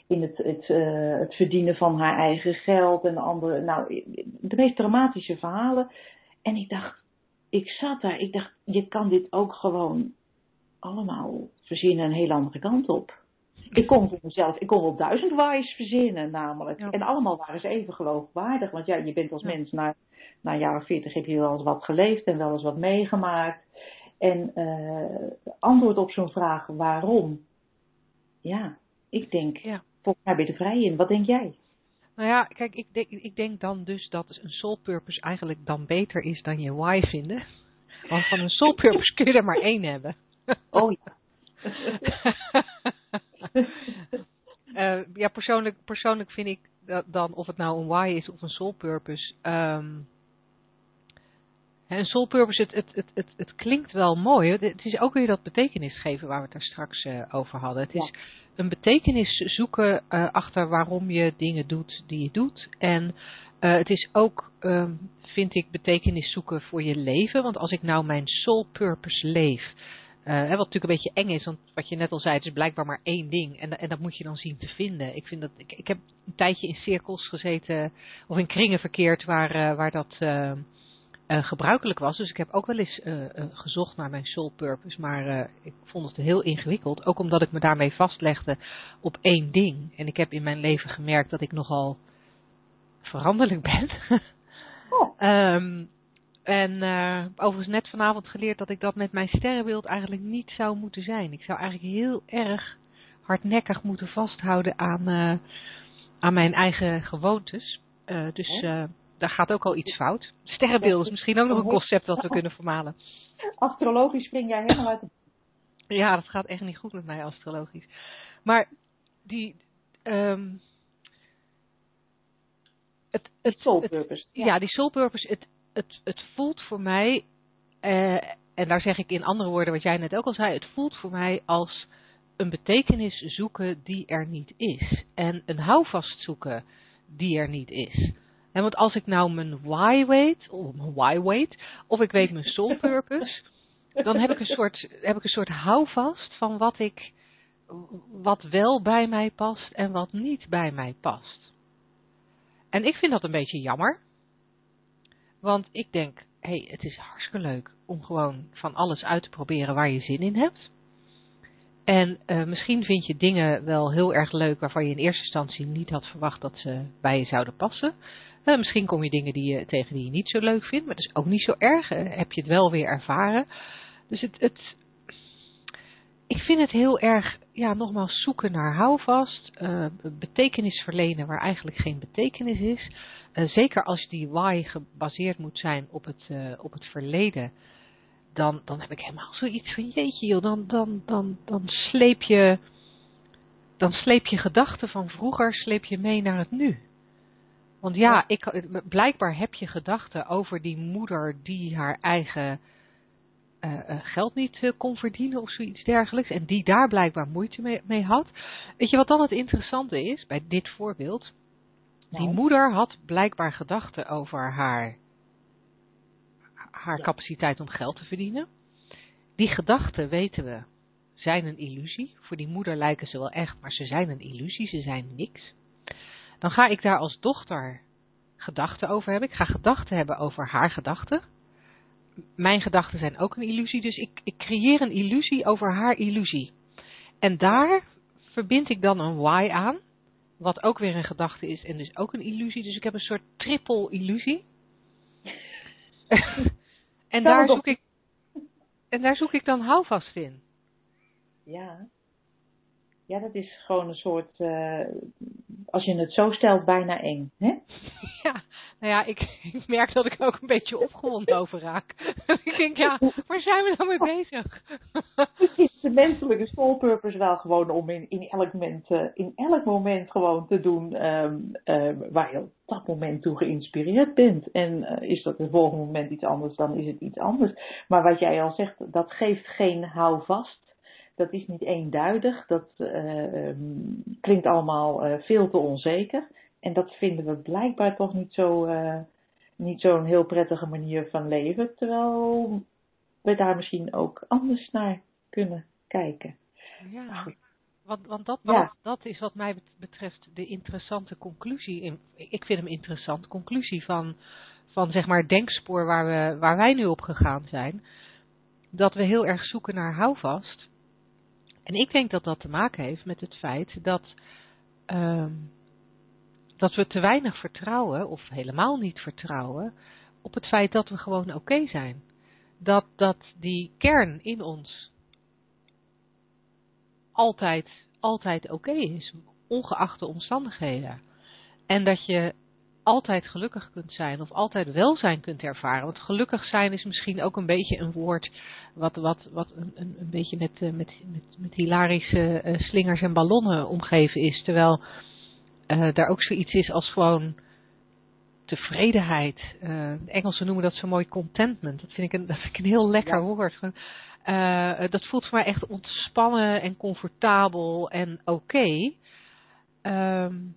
in het, het, eh, het verdienen van haar eigen geld en andere, nou, de meest dramatische verhalen. En ik dacht, ik zat daar, ik dacht, je kan dit ook gewoon allemaal verzinnen een hele andere kant op. Ik kon voor mezelf, ik kon wel duizend whys verzinnen namelijk. Ja. En allemaal waren ze even geloofwaardig. Want ja, je bent als Ja. mens na, na of veertig heb je wel eens wat geleefd en wel eens wat meegemaakt. En eh, antwoord op zo'n vraag, waarom? Ja, ik denk, Ja. volgens mij ben je er vrij in. Wat denk jij? Nou ja, kijk, ik denk, ik denk dan dus dat een soul purpose eigenlijk dan beter is dan je why vinden. Want van een soul purpose kun je er maar één hebben. Oh ja. Eh, ja, persoonlijk, persoonlijk vind ik dat dan, of het nou een why is of een soul purpose. ehm, een soul purpose, het, het, het, het, het klinkt wel mooi. Het is ook weer dat betekenis geven waar we het daar straks eh, over hadden. Het is een betekenis zoeken eh, achter waarom je dingen doet die je doet. En eh, het is ook, ehm, vind ik, betekenis zoeken voor je leven. Want als ik nou mijn soul purpose leef. hè, wat natuurlijk een beetje eng is, want wat je net al zei, het is blijkbaar maar één ding. En, en dat moet je dan zien te vinden. Ik, vind dat, ik, ik heb een tijdje in cirkels gezeten, of in kringen verkeerd, waar, waar dat eh, eh, gebruikelijk was. Dus ik heb ook wel eens eh, eh, gezocht naar mijn soul purpose. Maar ik vond het heel ingewikkeld. Ook omdat ik me daarmee vastlegde op één ding. En ik heb in mijn leven gemerkt dat ik nogal veranderlijk ben. Oh. Ehm, en overigens net vanavond geleerd dat ik dat met mijn sterrenbeeld eigenlijk niet zou moeten zijn. Ik zou eigenlijk heel erg hardnekkig moeten vasthouden aan, aan mijn eigen gewoontes. Dus eh, daar gaat ook al iets fout. Sterrenbeeld is misschien ook nog een concept dat we kunnen vermalen. Astrologisch spring jij helemaal uit de... Ja, dat gaat echt niet goed met mij astrologisch. Maar die. ehm, het, het, soul het- purpose. ja. die soul purpose, het, het, het voelt voor mij, eh, en daar zeg ik in andere woorden wat jij net ook al zei, het voelt voor mij als een betekenis zoeken die er niet is. En een houvast zoeken die er niet is. En want als ik nou mijn why weet, of mijn why weet, of ik weet mijn soul purpose, dan heb ik een soort, heb ik een soort houvast van wat ik, wat wel bij mij past en wat niet bij mij past. En ik vind dat een beetje jammer. Want ik denk, hey, het is hartstikke leuk om gewoon van alles uit te proberen waar je zin in hebt. En eh, misschien vind je dingen wel heel erg leuk waarvan je in eerste instantie niet had verwacht dat ze bij je zouden passen. Eh, misschien kom je dingen die je, tegen die je niet zo leuk vindt, maar dat is ook niet zo erg. Eh, heb je het wel weer ervaren. Dus het, het, ik vind het heel erg ja, nogmaals zoeken naar houvast, uh, betekenis verlenen waar eigenlijk geen betekenis is. Uh, zeker als die why gebaseerd moet zijn op het, op het verleden, dan, dan heb ik helemaal zoiets van jeetje dan, dan, dan, dan sleep je, dan sleep je gedachten van vroeger, sleep je mee naar het nu. Want ja. Ik, blijkbaar heb je gedachten over die moeder die haar eigen uh, geld niet uh, kon verdienen of zoiets dergelijks. En die daar blijkbaar moeite mee, mee, had. Weet je wat dan het interessante is bij dit voorbeeld? Die Nou. moeder had blijkbaar gedachten over haar, haar Ja. capaciteit om geld te verdienen. Die gedachten, weten we, zijn een illusie. Voor die moeder lijken ze wel echt, maar ze zijn een illusie, ze zijn niks. Dan ga ik daar als dochter gedachten over hebben. Ik ga gedachten hebben over haar gedachten mijn gedachten zijn ook een illusie, dus ik, ik creëer een illusie over haar illusie. En daar verbind ik dan een why aan, wat ook weer een gedachte is en dus ook een illusie. Dus ik heb een soort triple illusie. en, daar zoek ik, en daar zoek ik dan houvast in. Ja. Ja, dat is gewoon een soort, uh, als je het zo stelt, bijna eng. Hè? Ja, nou ja, ik, ik, merk dat ik ook een beetje opgewonden over raak. ik denk, ja, waar zijn we dan mee bezig? is de menselijke soul purpose wel gewoon om in, in, elk, moment, uh, in elk moment gewoon te doen um, uh, waar je op dat moment toe geïnspireerd bent. En is dat het volgende moment iets anders, dan is het iets anders. Maar wat jij al zegt, dat geeft geen houvast. Dat is niet eenduidig, dat uh, um, klinkt allemaal uh, veel te onzeker. En dat vinden we blijkbaar toch niet zo uh, niet zo'n heel prettige manier van leven. Terwijl we daar misschien ook anders naar kunnen kijken. Ja, want, want dat, ja. dat is wat mij betreft de interessante conclusie. Ik vind hem interessant, conclusie van, van zeg maar het denkspoor waar, we, waar wij nu op gegaan zijn. Dat we heel erg zoeken naar houvast. En ik denk dat dat te maken heeft met het feit dat, um, dat we te weinig vertrouwen, of helemaal niet vertrouwen, op het feit dat we gewoon oké zijn. Dat, dat die kern in ons altijd, altijd oké is, ongeacht de omstandigheden. En dat je altijd gelukkig kunt zijn of altijd welzijn kunt ervaren. Want gelukkig zijn is misschien ook een beetje een woord wat, wat, wat een, een, een beetje met, met, met, met hilarische uh, slingers en ballonnen omgeven is. Terwijl uh, daar ook zoiets is als gewoon tevredenheid. Uh, de Engelsen noemen dat zo mooi contentment. Dat vind ik een, dat vind ik een heel lekker ja. woord. Uh, dat voelt voor mij echt ontspannen en comfortabel en oké. Okay. Um,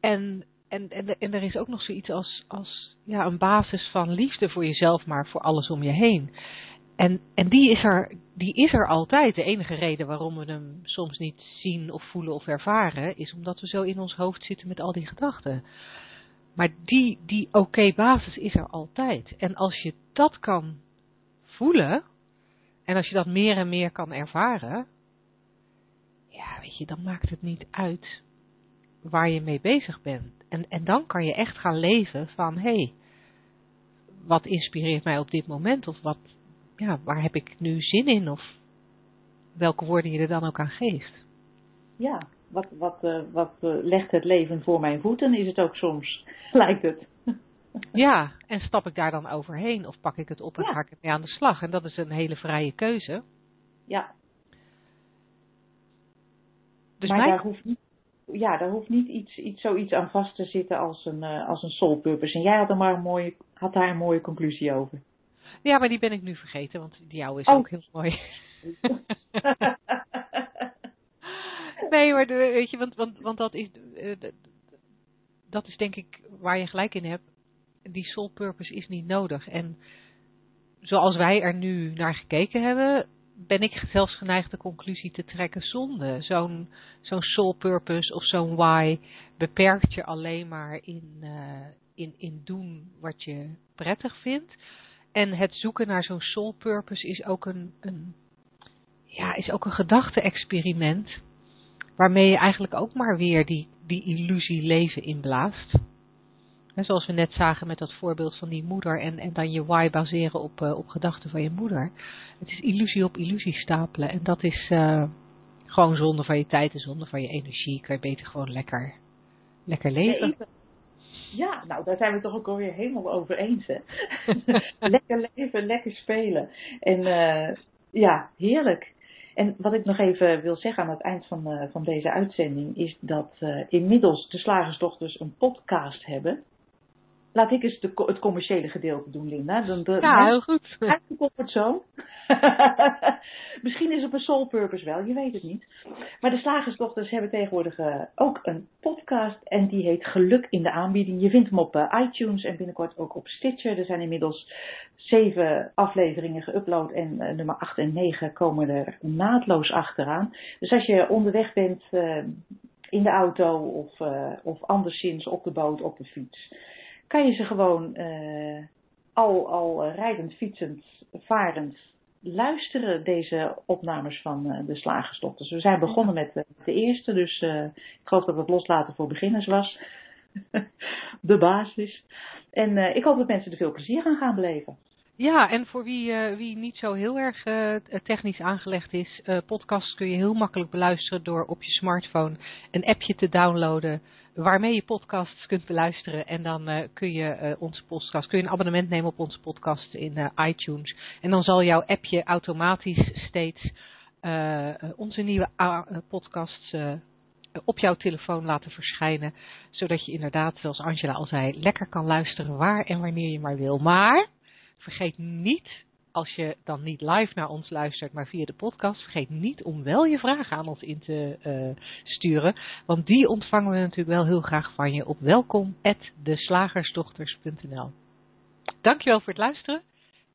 en, en, en, en er is ook nog zoiets als, als ja, een basis van liefde voor jezelf, maar voor alles om je heen. En, en die, is er, die is er altijd. De enige reden waarom we hem soms niet zien of voelen of ervaren, is omdat we zo in ons hoofd zitten met al die gedachten. Maar die, die oké basis is er altijd. En als je dat kan voelen, en als je dat meer en meer kan ervaren, ja, weet je, dan maakt het niet uit waar je mee bezig bent. En, en dan kan je echt gaan leven van, hé, hey, wat inspireert mij op dit moment? Of wat, ja, waar heb ik nu zin in? Of welke woorden je er dan ook aan geeft. Ja, wat, wat, uh, wat uh, legt het leven voor mijn voeten? Is het ook soms, lijkt het. Ja, en stap ik daar dan overheen of pak ik het op en ja. ga ik mee aan de slag? En dat is een hele vrije keuze. Ja. Dus maar mijn... daar hoeft niet, ja, daar hoeft niet iets, iets, zoiets aan vast te zitten als een, uh, als een soul purpose. En jij had, er maar een mooie, had daar een mooie conclusie over. Ja, maar die ben ik nu vergeten, want die jou is oh. ook heel mooi. nee, maar de, weet je, want, want, want dat is, uh, dat is denk ik waar je gelijk in hebt. Die soul purpose is niet nodig. En zoals wij er nu naar gekeken hebben, ben ik zelfs geneigd de conclusie te trekken zonde. Zo'n zo'n soul purpose of zo'n why beperkt je alleen maar in, uh, in, in doen wat je prettig vindt. En het zoeken naar zo'n soul purpose is ook een, een, ja, is ook een gedachte-experiment. Waarmee je eigenlijk ook maar weer die, die illusie leven inblaast. En zoals we net zagen met dat voorbeeld van die moeder en, en dan je why baseren op, uh, op gedachten van je moeder. Het is illusie op illusie stapelen en dat is, uh, gewoon zonder van je tijd en zonder van je energie kan je beter gewoon lekker, lekker leven. Ja, nou daar zijn we toch ook alweer helemaal over eens. Hè? lekker leven, lekker spelen. En uh, ja, heerlijk. En wat ik nog even wil zeggen aan het eind van, uh, van deze uitzending is dat uh, inmiddels de Slagersdochters een podcast hebben. Laat ik eens de, het commerciële gedeelte doen, Linda. Dan de, ja, heel goed. Uit de comfortzone. Misschien is het op een soul purpose wel, je weet het niet. Maar de Slagersdochters hebben tegenwoordig uh, ook een podcast en die heet Geluk in de aanbieding. Je vindt hem op uh, iTunes en binnenkort ook op Stitcher. Er zijn inmiddels zeven afleveringen geüpload en uh, nummer 8 en 9 komen er naadloos achteraan. Dus als je onderweg bent in de auto of, of anderszins op de boot, op de fiets kan je ze gewoon uh, al, al rijdend, fietsend, varend luisteren, deze opnames van uh, de Slagersdochters. We zijn begonnen met de, eerste, dus ik geloof dat het loslaten voor beginners was. de basis. En ik hoop dat mensen er veel plezier aan gaan beleven. Ja, en voor wie, uh, wie niet zo heel erg uh, technisch aangelegd is, uh, podcasts kun je heel makkelijk beluisteren door op je smartphone een appje te downloaden waarmee je podcasts kunt beluisteren. En dan kun je onze podcast, kun je een abonnement nemen op onze podcast in iTunes. En dan zal jouw appje automatisch steeds onze nieuwe podcasts op jouw telefoon laten verschijnen. Zodat je inderdaad, zoals Angela al zei, lekker kan luisteren waar en wanneer je maar wil. Maar vergeet niet, als je dan niet live naar ons luistert, maar via de podcast, vergeet niet om wel je vragen aan ons in te uh, sturen. Want die ontvangen we natuurlijk wel heel graag van je op welkom.deslagersdochters.nl Dankjewel voor het luisteren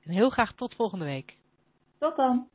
en heel graag tot volgende week. Tot dan.